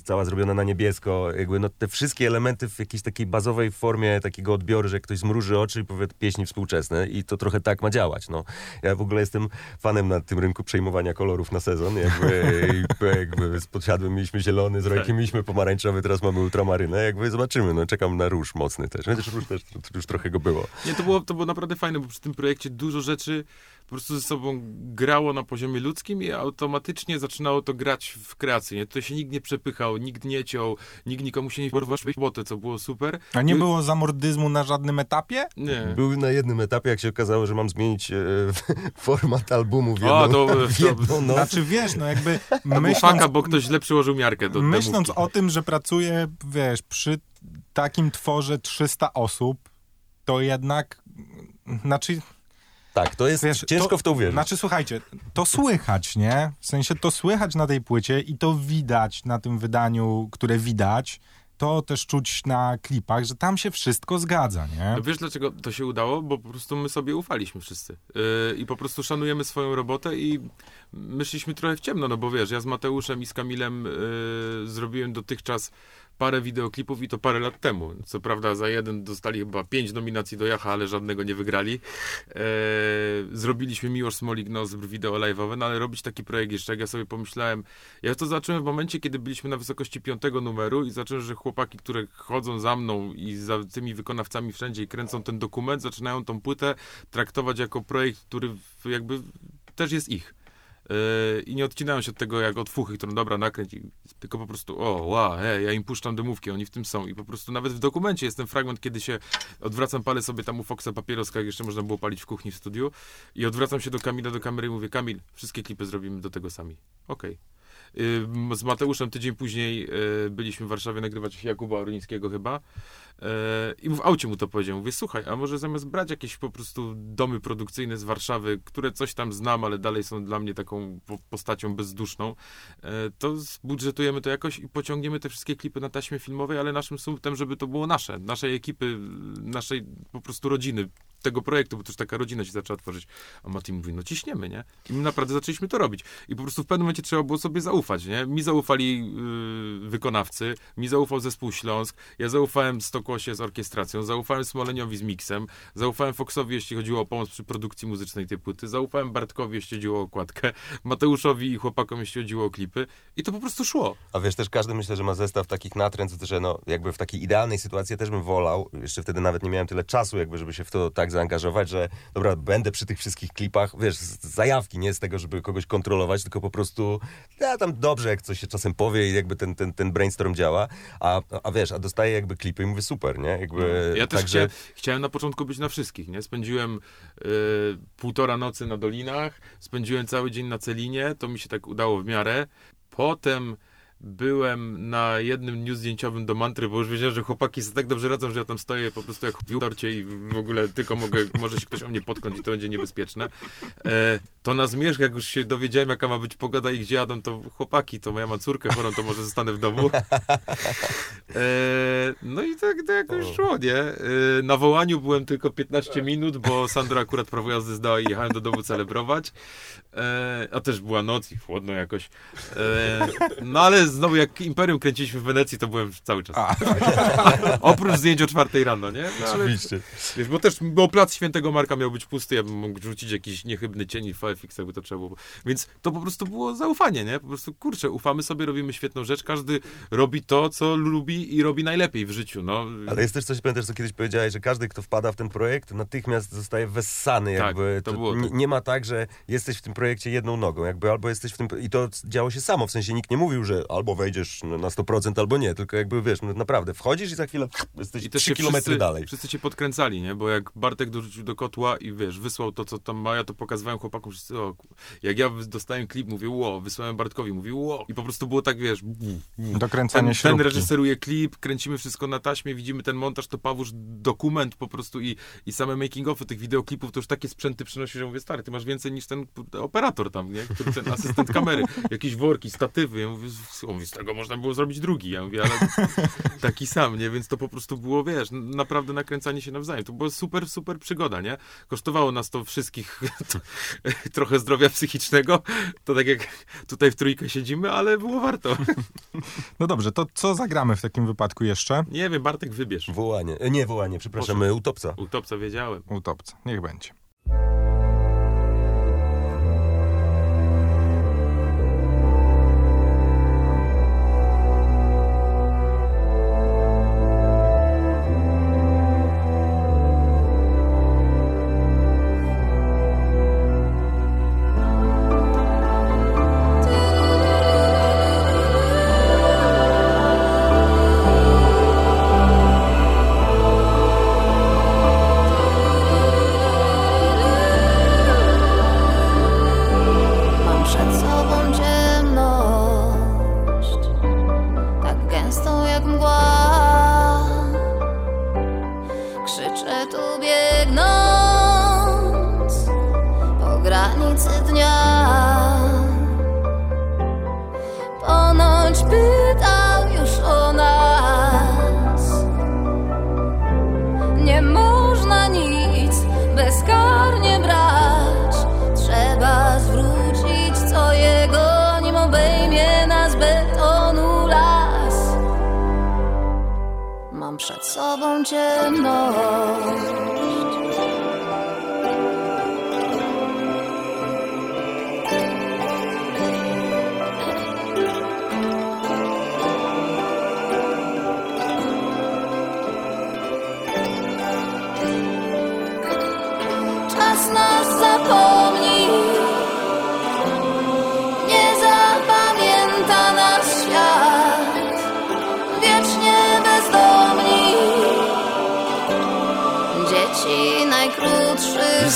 cała zrobiona na niebiesko, jakby no te wszystkie elementy w jakiejś takiej bazowej formie takiego odbioru, że ktoś zmruży oczy i powie pieśni współczesne i to trochę tak ma działać, no. Ja w ogóle jestem fanem na tym rynku przejmowania kolorów na sezon, jakby, jakby z podsiadłym mieliśmy zielony, z rojkiem mieliśmy pomarańczowy, teraz mamy ultramarynę, jakby zobaczymy, no czekam na róż mocny też, chociaż róż też już trochę go było. Nie, to było, to było naprawdę fajne, bo przy tym projekcie dużo rzeczy po prostu ze sobą grało na poziomie ludzkim i automatycznie zaczynało to grać w kreacji. Nie? Tutaj się nikt nie przepychał, nikt nie ciął, nikt nikomu się nie porwał robotę, co było super. A nie I- było zamordyzmu na żadnym etapie? Nie. Był na jednym etapie, jak się okazało, że mam zmienić e, format albumu w jedną, A, to- w to- jedną noc. Znaczy wiesz, no jakby Myśląc, Faka, bo ktoś źle przyłożył miarkę do myśląc demówki. o tym, że pracuję, wiesz, przy takim tworze 300 osób, to jednak, znaczy, Tak, to jest wiesz, ciężko w to uwierzyć. Znaczy, słuchajcie, to słychać, nie? W sensie to słychać na tej płycie i to widać na tym wydaniu, które widać. To też czuć na klipach, że tam się wszystko zgadza, nie? No wiesz dlaczego to się udało? Bo po prostu my sobie ufaliśmy wszyscy. Yy, I po prostu szanujemy swoją robotę i myśleliśmy trochę w ciemno, no bo wiesz, ja z Mateuszem i z Kamilem yy, zrobiłem dotychczas parę wideoklipów i to parę lat temu. Co prawda za jeden dostali chyba pięć nominacji do Jacha, ale żadnego nie wygrali. Yy, zrobiliśmy Miłosz Smolik no, z wideo live'owe, no ale robić taki projekt jeszcze, jak ja sobie pomyślałem, ja to zacząłem w momencie, kiedy byliśmy na wysokości piątego numeru i zacząłem, że chłopaki, które chodzą za mną i za tymi wykonawcami wszędzie i kręcą ten dokument, zaczynają tą płytę traktować jako projekt, który jakby też jest ich. Yy, I nie odcinają się od tego jak od fuchy, którą dobra nakręć, tylko po prostu o, wow, hej, ja im puszczam demówki, oni w tym są. I po prostu nawet w dokumencie jest ten fragment, kiedy się odwracam, palę sobie tam u Foxa papieroska, jak jeszcze można było palić w kuchni w studiu i odwracam się do Kamila, do kamery i mówię, Kamil, wszystkie klipy zrobimy do tego sami. Okej. Y, Z Mateuszem tydzień później y, byliśmy w Warszawie nagrywać Jakuba Oruńskiego chyba. Y, I w aucie mu to powiedziałem. Mówię, słuchaj, a może zamiast brać jakieś po prostu domy produkcyjne z Warszawy, które coś tam znam, ale dalej są dla mnie taką po- postacią bezduszną, y, to zbudżetujemy to jakoś i pociągniemy te wszystkie klipy na taśmie filmowej, ale naszym sumptem, żeby to było nasze, naszej ekipy, naszej po prostu rodziny, tego projektu, bo to już taka rodzina się zaczęła tworzyć. A Mati mówi, no ciśniemy, nie? I my naprawdę zaczęliśmy to robić. I po prostu w pewnym momencie trzeba było sobie zaufać, nie? Mi zaufali yy, wykonawcy, mi zaufał zespół Śląsk, ja zaufałem Stokłosie z orkiestracją, zaufałem Smoleniowi z miksem, zaufałem Foxowi, jeśli chodziło o pomoc przy produkcji muzycznej tej płyty, zaufałem Bartkowi, jeśli chodziło o okładkę, Mateuszowi i chłopakom, jeśli chodziło o klipy i to po prostu szło. A wiesz, też każdy myślę, że ma zestaw takich natręt, że no, jakby w takiej idealnej sytuacji też bym wolał, jeszcze wtedy nawet nie miałem tyle czasu, jakby, żeby się w to tak zaangażować, że dobra, będę przy tych wszystkich klipach, wiesz, z zajawki, nie z tego, żeby kogoś kontrolować, tylko po prostu, ja tam dobrze, jak coś się czasem powie i jakby ten, ten, ten brainstorm działa, a, a wiesz, a dostaję jakby klipy i mówię super, nie? Jakby, Ja też także- chciałem, chciałem na początku być na wszystkich, nie? Spędziłem y, półtora nocy na Dolinach, spędziłem cały dzień na Celinie, to mi się tak udało w miarę. Potem byłem na jednym dniu zdjęciowym do Mantry, bo już wiedziałem, że chłopaki sobie tak dobrze radzą, że ja tam stoję po prostu jak w torcie i w ogóle tylko mogę, może się ktoś o mnie potknąć i to będzie niebezpieczne. E, to na zmierzch, jak już się dowiedziałem, jaka ma być pogoda i gdzie jadą, to chłopaki, to ja mam córkę chorą, to może zostanę w domu. E, no i tak to jakoś szło, nie? E, na wołaniu byłem tylko 15 minut, bo Sandra akurat prawo jazdy zdała i jechałem do domu celebrować. E, a też była noc i chłodno jakoś. E, no ale znowu jak Imperium kręciliśmy w Wenecji, to byłem cały czas. Oprócz zdjęć o czwartej rano, nie? No, ale, Oczywiście. wiesz, bo też bo plac Świętego Marka miał być pusty, ja bym mógł rzucić jakiś niechybny cień i VFX, jakby to trzeba było. Więc to po prostu było zaufanie, nie? Po prostu, kurczę, ufamy sobie, robimy świetną rzecz, każdy robi to, co lubi i robi najlepiej w życiu, no. Ale jest też coś, pamiętasz, co kiedyś powiedziałeś, że każdy, kto wpada w ten projekt, natychmiast zostaje wessany. Tak, Jakby. to było nie, tak. nie ma tak, że jesteś w tym projekcie jedną nogą, jakby albo jesteś w tym. I to działo się samo, w sensie nikt nie mówił, że albo wejdziesz na 100%, albo nie, tylko jakby, wiesz, no, naprawdę, wchodzisz i za chwilę jesteś I też 3 się kilometry wszyscy, dalej. Wszyscy cię podkręcali, nie? Bo jak Bartek dorzucił do kotła i wiesz, wysłał to, co tam ma, ja to pokazywałem chłopakom, wszyscy, o, jak ja dostałem klip, mówię, ło, wysłałem Bartkowi, mówię, ło. I po prostu było tak, wiesz, Dokręcanie ten, ten reżyseruje klip, kręcimy wszystko na taśmie, widzimy ten montaż, to Pawusz dokument po prostu i, i same making-offy tych wideoklipów, to już takie sprzęty przynosi, że mówię, stary, ty masz więcej niż ten operator tam, nie? Który, ten asystent kamery, jakieś worki, statywy, ja mówię, z- on mówi, z tego można było zrobić drugi, ja mówię, ale taki sam, nie? Więc to po prostu było, wiesz, naprawdę nakręcanie się nawzajem. To była super, super przygoda, nie? Kosztowało nas to wszystkich trochę zdrowia psychicznego, to tak jak tutaj w trójkę siedzimy, ale było warto. No dobrze, to co zagramy w takim wypadku jeszcze? Nie wiem, Bartek, wybierz. Wołanie, e, nie wołanie, przepraszam, e, utopca. Utopca wiedziałem. Utopca. Niech będzie. 通过 sobą ciemność. Czas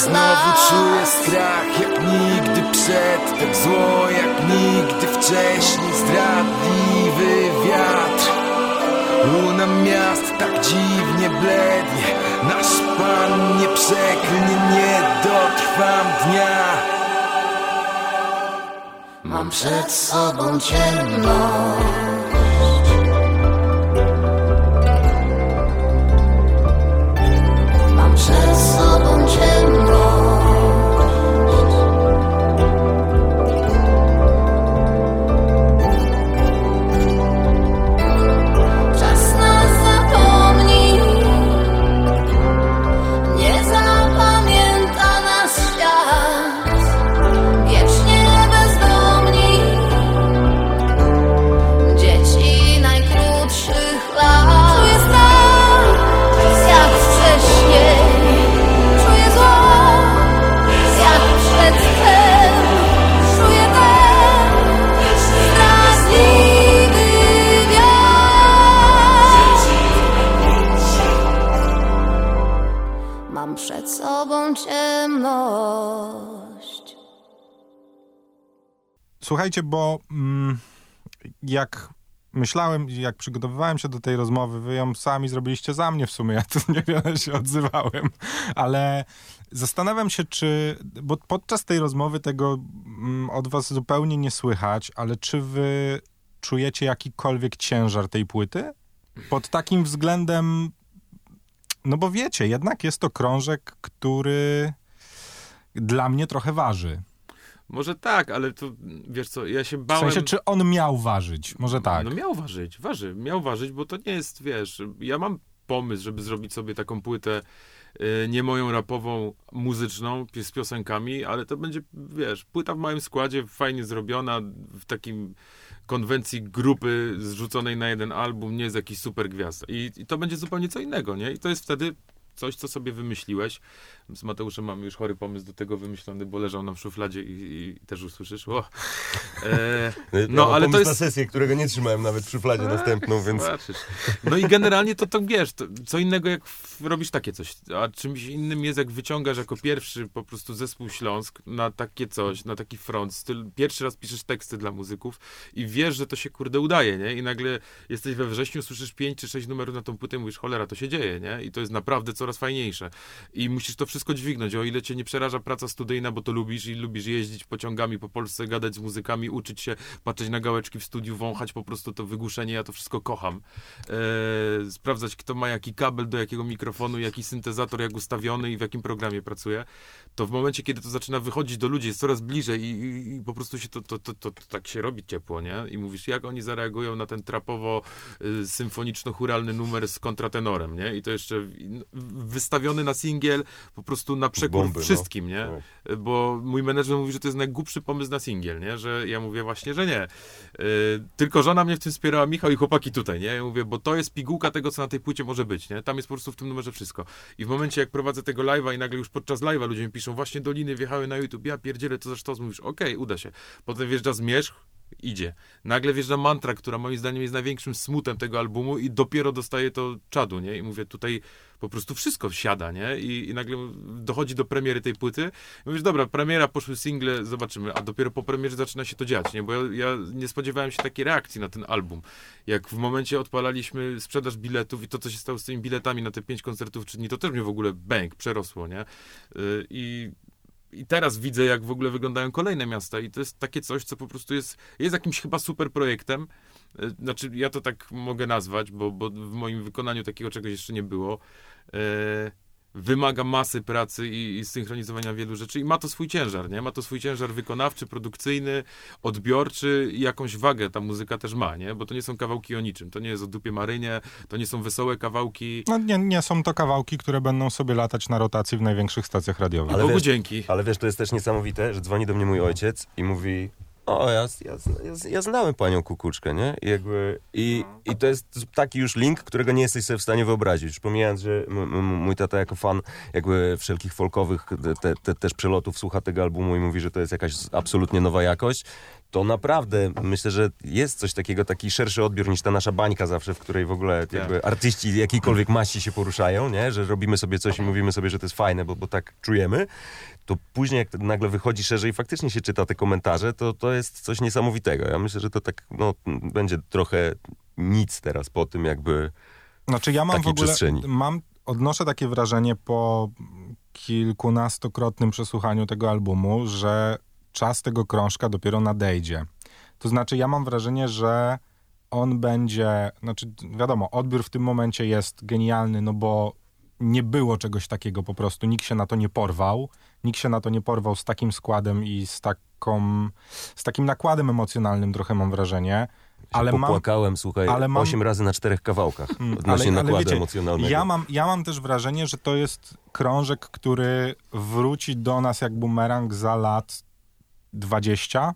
Znowu czuję strach jak nigdy przed Tak zło jak nigdy wcześniej. Zdradliwy wiatr Łuna miast tak dziwnie blednie. Nasz Pan nie przeklnie, nie dotrwam dnia. Mam przed sobą ciemność. Słuchajcie, bo mm, jak myślałem, jak przygotowywałem się do tej rozmowy, wy ją sami zrobiliście za mnie w sumie, ja tu niewiele się odzywałem, ale zastanawiam się, czy, bo podczas tej rozmowy tego mm, od was zupełnie nie słychać, ale czy wy czujecie jakikolwiek ciężar tej płyty? Pod takim względem, no bo wiecie, jednak jest to krążek, który dla mnie trochę waży. Może tak, ale to, wiesz co, ja się W bałem... sensie, czy on miał ważyć? Może tak. No miał ważyć, waży, miał ważyć, bo to nie jest, wiesz, ja mam pomysł, żeby zrobić sobie taką płytę y, nie moją rapową, muzyczną, z piosenkami, ale to będzie, wiesz, płyta w małym składzie, fajnie zrobiona, w takim konwencji grupy zrzuconej na jeden album, nie jest jakiś super gwiazd. I, I to będzie zupełnie co innego, nie? I to jest wtedy coś, co sobie wymyśliłeś. Z Mateuszem mamy już chory pomysł do tego wymyślony, bo leżał nam w szufladzie i, i też usłyszysz. O. E, No, ale to jest- na sesję, którego nie trzymałem nawet w szufladzie następną, więc... Zobaczysz. No i generalnie to, to wiesz, to, co innego jak robisz takie coś, a czymś innym jest jak wyciągasz jako pierwszy po prostu zespół Śląsk na takie coś, na taki front, styl, pierwszy raz piszesz teksty dla muzyków i wiesz, że to się kurde udaje, nie? I nagle jesteś we wrześniu, słyszysz pięć czy sześć numerów na tą płytę i mówisz, cholera, to się dzieje, nie? I to jest naprawdę coraz fajniejsze. I musisz to wszystko dźwignąć, o ile cię nie przeraża praca studyjna, bo to lubisz i lubisz jeździć pociągami po Polsce, gadać z muzykami, uczyć się, patrzeć na gałeczki w studiu, wąchać po prostu to wygłuszenie, ja to wszystko kocham. E, sprawdzać, kto ma jaki kabel do jakiego mikrofonu, jaki syntezator, jak ustawiony i w jakim programie pracuje, to w momencie, kiedy to zaczyna wychodzić do ludzi, jest coraz bliżej i, i, i po prostu się to, to, to, to, tak się robi ciepło, nie? I mówisz, jak oni zareagują na ten trapowo y, numer z kontratenorem, nie? I to jeszcze wystawiony na singiel po prostu na przekór Bomby, no. wszystkim, nie? Tak. Bo mój menedżer mówi, że to jest najgłupszy pomysł na singiel, nie? Że ja mówię właśnie, że nie. Y, tylko żona mnie w tym wspierała, Michał i chłopaki tutaj, nie? Ja mówię, bo to jest pigułka tego, co na tej płycie może być, nie? Tam jest po prostu w tym numerze wszystko. I w momencie, jak prowadzę tego live'a i nagle już podczas live'a ludzie mi piszą, właśnie Doliny wjechały na YouTube, ja pierdzielę, to za sztos, mówisz, okej, uda się. Potem wjeżdża Zmierzch, idzie. Nagle wjeżdża mantra, która moim zdaniem jest największym smutem tego albumu i dopiero dostaje to czadu, nie? I mówię, tutaj po prostu wszystko siada, nie? I, i nagle dochodzi do premiery tej płyty. Mówisz, dobra, premiera, poszły single, zobaczymy. A dopiero po premierze zaczyna się to dziać, nie? Bo ja, ja nie spodziewałem się takiej reakcji na ten album. Jak w momencie odpalaliśmy sprzedaż biletów i to, co się stało z tymi biletami na te pięć koncertów czy dni, to też mnie w ogóle bęk przerosło, nie? Yy, I i teraz widzę, jak w ogóle wyglądają kolejne miasta i to jest takie coś, co po prostu jest, jest jakimś chyba super projektem. E, Znaczy, ja to tak mogę nazwać, bo, bo w moim wykonaniu takiego czegoś jeszcze nie było. E, wymaga masy pracy i, i synchronizowania wielu rzeczy i ma to swój ciężar, nie? Ma to swój ciężar wykonawczy, produkcyjny, odbiorczy i jakąś wagę ta muzyka też ma, nie? Bo to nie są kawałki o niczym. To nie jest o dupie Marynie, to nie są wesołe kawałki. No nie, nie są to kawałki, które będą sobie latać na rotacji w największych stacjach radiowych. Ale Bogu wiesz- dzięki. Ale wiesz, to jest też niesamowite, że dzwoni do mnie mój ojciec i mówi o, ja, ja, ja, ja znałem panią Kukuczkę, nie? I, jakby, i, I to jest taki już link, którego nie jesteś sobie w stanie wyobrazić. Już pomijając, że mój tata jako fan jakby wszelkich folkowych te, te, też przelotów słucha tego albumu i mówi, że to jest jakaś absolutnie nowa jakość, to naprawdę myślę, że jest coś takiego, taki szerszy odbiór niż ta nasza bańka zawsze, w której w ogóle jakby artyści jakiejkolwiek maści się poruszają, nie? Że robimy sobie coś i mówimy sobie, że to jest fajne, bo, bo tak czujemy to później jak nagle wychodzi szerzej i faktycznie się czyta te komentarze, to, to jest coś niesamowitego. Ja myślę, że to tak no, będzie trochę nic teraz po tym jakby... Znaczy ja mam w ogóle, przestrzeni. mam, odnoszę takie wrażenie po kilkunastokrotnym przesłuchaniu tego albumu, że czas tego krążka dopiero nadejdzie. To znaczy ja mam wrażenie, że on będzie, znaczy wiadomo, odbiór w tym momencie jest genialny, no bo nie było czegoś takiego po prostu, nikt się na to nie porwał, nikt się na to nie porwał z takim składem i z taką, z takim nakładem emocjonalnym trochę mam wrażenie, ale mam, Popłakałem, słuchaj, ale mam- osiem razy na czterech kawałkach Mm, odnośnie nakładu emocjonalnego. Ja mam, ja mam też wrażenie, że to jest krążek, który wróci do nas jak bumerang za lat 20.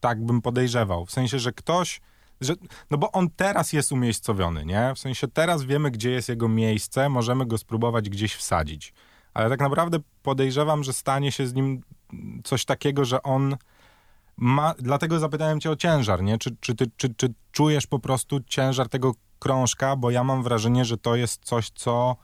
Tak bym podejrzewał. W sensie, że ktoś. Że, no bo on teraz jest umiejscowiony, nie? W sensie teraz wiemy, gdzie jest jego miejsce, możemy go spróbować gdzieś wsadzić. Ale tak naprawdę podejrzewam, że stanie się z nim coś takiego, że on ma, dlatego zapytałem cię o ciężar, nie? Czy, czy, ty, czy, czy czujesz po prostu ciężar tego krążka? Bo ja mam wrażenie, że to jest coś, co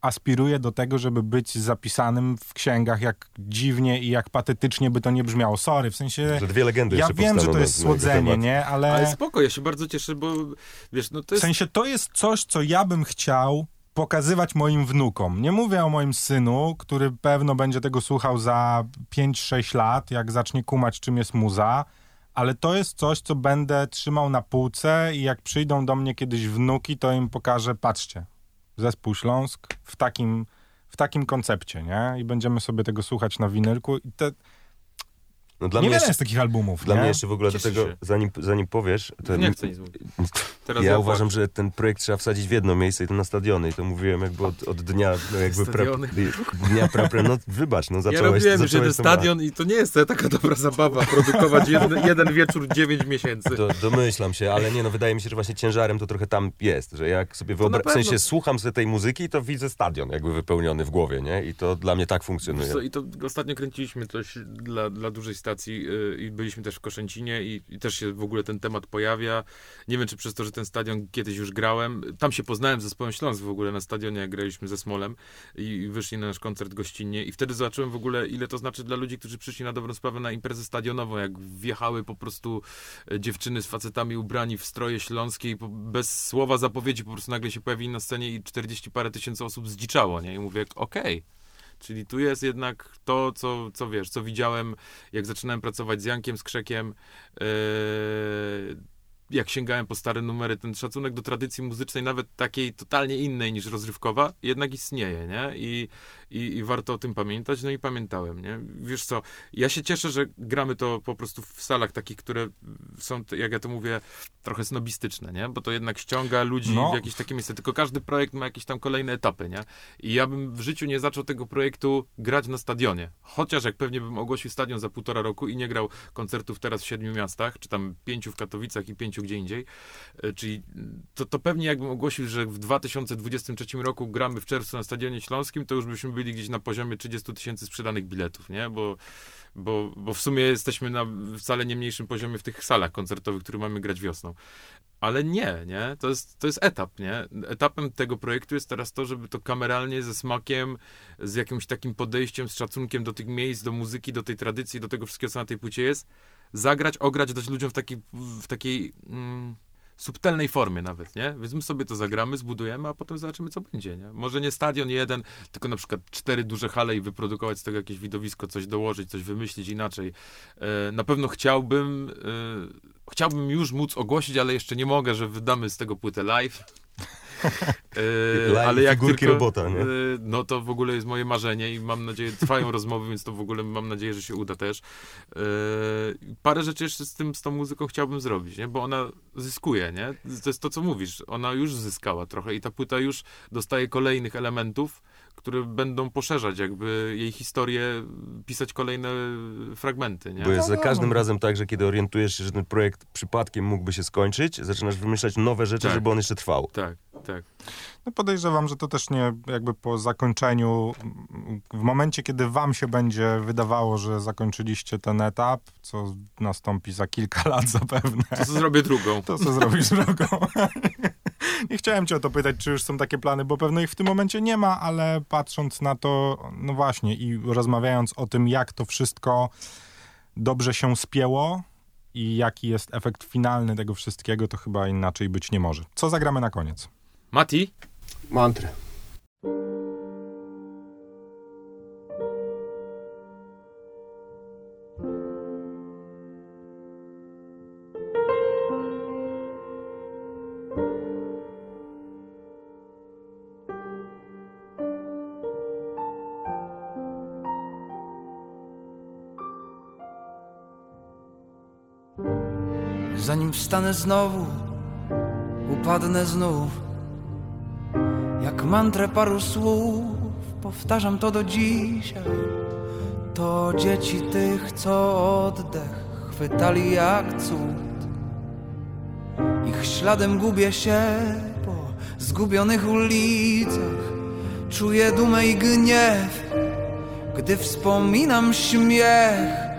aspiruje do tego, żeby być zapisanym w księgach, jak dziwnie i jak patetycznie by to nie brzmiało. Sorry, w sensie... Że dwie legendy Ja wiem, że to jest słodzenie, temat. nie? Ale, Ale spoko, ja się bardzo cieszę, bo wiesz, no to w jest... sensie to jest coś, co ja bym chciał pokazywać moim wnukom. Nie mówię o moim synu, który pewno będzie tego słuchał za 5-6 lat, jak zacznie kumać, czym jest muza, ale to jest coś, co będę trzymał na półce i jak przyjdą do mnie kiedyś wnuki, to im pokażę, patrzcie, zespół Śląsk w takim, w takim koncepcie, nie? I będziemy sobie tego słuchać na winylku i te... No dla mnie Niewiele jeszcze, jest takich albumów, dla nie? mnie jeszcze w ogóle do tego, się. zanim, zanim powiesz, to Nie chcę nic mówić. Teraz ja ja uważam, że ten projekt trzeba wsadzić w jedno miejsce i to na stadiony. I to mówiłem jakby od, od dnia, no jakby pra, Stadiony. dnia pra, pra, no wybacz, no Ja zacząłeś, robiłem już zacząłeś jeden stadion i to nie jest taka dobra zabawa produkować jeden, jeden wieczór 9 miesięcy. Do, domyślam się, ale nie, no wydaje mi się, że właśnie ciężarem to trochę tam jest, że jak sobie wyobrażam, w sensie słucham sobie tej muzyki, to widzę stadion jakby wypełniony w głowie, nie? I to dla mnie tak funkcjonuje. I to ostatnio kręciliśmy coś dla, dla dużej stacji yy, i byliśmy też w Koszęcinie i, i też się w ogóle ten temat pojawia. Nie wiem, czy przez to, że ten stadion kiedyś już grałem. Tam się poznałem z zespołem Śląsk w ogóle na stadionie, jak graliśmy ze Smolem i, i wyszli na nasz koncert gościnnie i wtedy zobaczyłem w ogóle, ile to znaczy dla ludzi, którzy przyszli na dobrą sprawę na imprezę stadionową, jak wjechały po prostu e, dziewczyny z facetami ubrani w stroje śląskie i po, bez słowa zapowiedzi po prostu nagle się pojawili na scenie i 40 parę tysięcy osób zdziczało, nie? I mówię, okej. Czyli tu jest jednak to, co, co wiesz, co widziałem, jak zaczynałem pracować z Jankiem Skrzekiem, yy, jak sięgałem po stare numery, ten szacunek do tradycji muzycznej, nawet takiej totalnie innej niż rozrywkowa, jednak istnieje, nie? I, i, i warto o tym pamiętać, no i pamiętałem, nie? Wiesz co, ja się cieszę, że gramy to po prostu w salach takich, które są, jak ja to mówię, trochę snobistyczne, nie? Bo to jednak ściąga ludzi No. w jakieś takie miejsce, tylko każdy projekt ma jakieś tam kolejne etapy, nie? I ja bym w życiu nie zaczął tego projektu grać na stadionie. Chociaż jak pewnie bym ogłosił stadion za półtora roku i nie grał koncertów teraz w siedmiu miastach, czy tam pięciu w Katowicach i pięciu gdzie indziej, e, czyli to, to pewnie jakbym ogłosił, że w 2023 roku gramy w czerwcu na Stadionie Śląskim, to już byśmy byli gdzieś na poziomie 30 tysięcy sprzedanych biletów, nie? Bo, bo, bo w sumie jesteśmy na wcale nie mniejszym poziomie w tych salach koncertowych, które mamy grać wiosną. Ale nie, nie? To jest, to jest etap, nie? Etapem tego projektu jest teraz to, żeby to kameralnie, ze smakiem, z jakimś takim podejściem, z szacunkiem do tych miejsc, do muzyki, do tej tradycji, do tego wszystkiego, co na tej płycie jest, zagrać, ograć, dać ludziom w takiej, w takiej mm, subtelnej formie nawet, nie? Więc my sobie to zagramy, zbudujemy, a potem zobaczymy, co będzie, nie? Może nie stadion jeden, tylko na przykład cztery duże hale i wyprodukować z tego jakieś widowisko, coś dołożyć, coś wymyślić inaczej. E, na pewno chciałbym, e, chciałbym już móc ogłosić, ale jeszcze nie mogę, że wydamy z tego płytę live. E, ale jak tylko, robota, nie? e, no to w ogóle jest moje marzenie i mam nadzieję, trwają rozmowy, więc to w ogóle mam nadzieję, że się uda też. E, parę rzeczy jeszcze z tym, z tą muzyką chciałbym zrobić, nie? Bo ona zyskuje, nie? To jest to, co mówisz. Ona już zyskała trochę i ta płyta już dostaje kolejnych elementów, które będą poszerzać jakby jej historię, pisać kolejne fragmenty, nie? Bo jest za no, każdym no. razem tak, że kiedy orientujesz się, że ten projekt przypadkiem mógłby się skończyć, zaczynasz wymyślać nowe rzeczy, Tak. żeby on jeszcze trwał. Tak, tak. No podejrzewam, że to też nie jakby po zakończeniu, w momencie, kiedy wam się będzie wydawało, że zakończyliście ten etap, co nastąpi za kilka lat zapewne, To co zrobię drugą. to co zrobisz drogą. nie chciałem cię o to pytać, czy już są takie plany, bo pewno ich w tym momencie nie ma, ale patrząc na to, no właśnie i rozmawiając o tym, jak to wszystko dobrze się spięło i jaki jest efekt finalny tego wszystkiego, to chyba inaczej być nie może. Co zagramy na koniec? Mati? Mantrę. Wstanę znowu, upadnę znów. Jak mantrę paru słów, powtarzam to do dzisiaj. To dzieci tych, co oddech chwytali jak cud. Ich śladem gubię się po zgubionych ulicach. Czuję dumę i gniew, gdy wspominam śmiech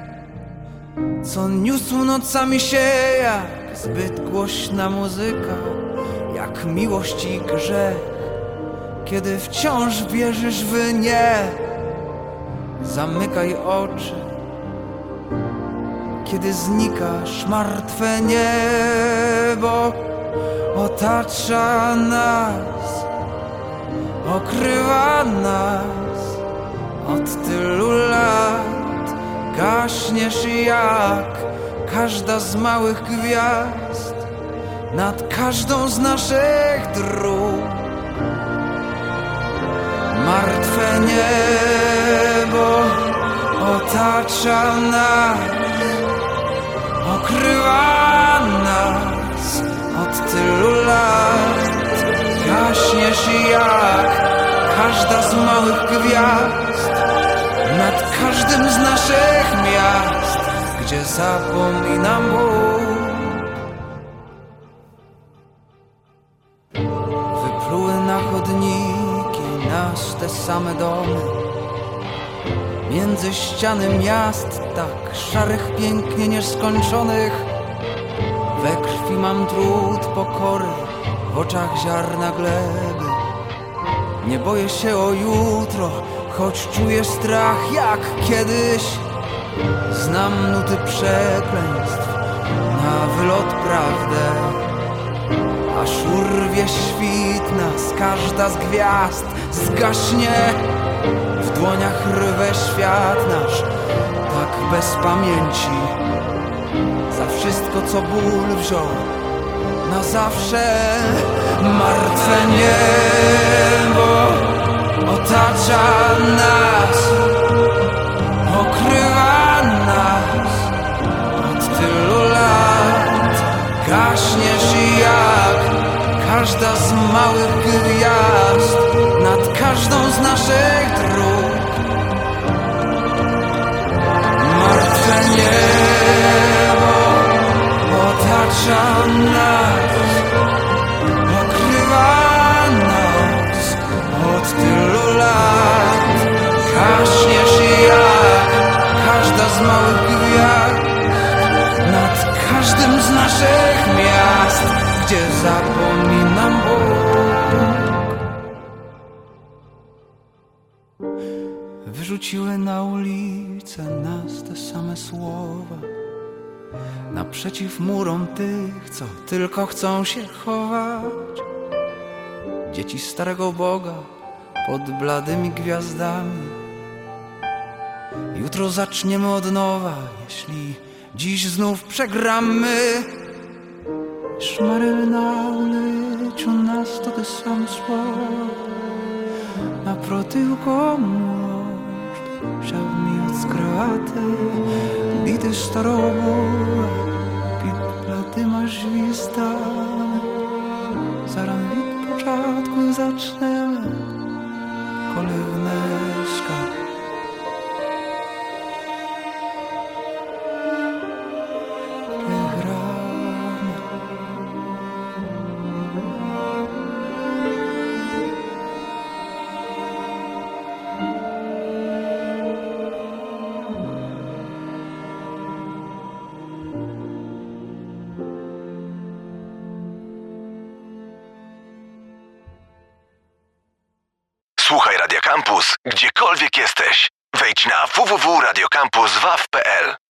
co niósł nocami się jak zbyt głośna muzyka, jak miłość i grzech. Kiedy wciąż wierzysz w nie, zamykaj oczy. Kiedy znikasz, martwe niebo otacza nas, okrywa nas od tylu lat. Gaśniesz jak każda z małych gwiazd nad każdą z naszych dróg. Martwe niebo otacza nas, okrywa nas od tylu lat. Gaśniesz jak każda z małych gwiazd nad każdym z naszych miast, gdzie zapominam Bóg. Wypluły na chodniki nas te same domy. Między ściany miast tak szarych, pięknie nieskończonych. We krwi mam trud pokory, w oczach ziarna gleby. Nie boję się o jutro, choć czuję strach jak kiedyś Znam nuty przekleństw, na wylot prawdę. Aż urwie świt nas, każda z gwiazd zgaśnie. W dłoniach rwę świat nasz, tak bez pamięci. Za wszystko co ból wziął na zawsze Martwe niebo otacza nas Okrywa nas. Od tylu lat Gaśniesz jak każda z małych gwiazd. Nad każdą z naszych dróg przeciw murom tych, co tylko chcą się chować. Dzieci starego Boga pod bladymi gwiazdami. Jutro zaczniemy od nowa, jeśli dziś znów przegramy. Szmaryl na ulicu nas to te same słowa. Naprotiv komuž, šel mi od skrate, bite starovo платима звістами. Зараз від початку зачнемо, коли внешка пригране. Campus, gdziekolwiek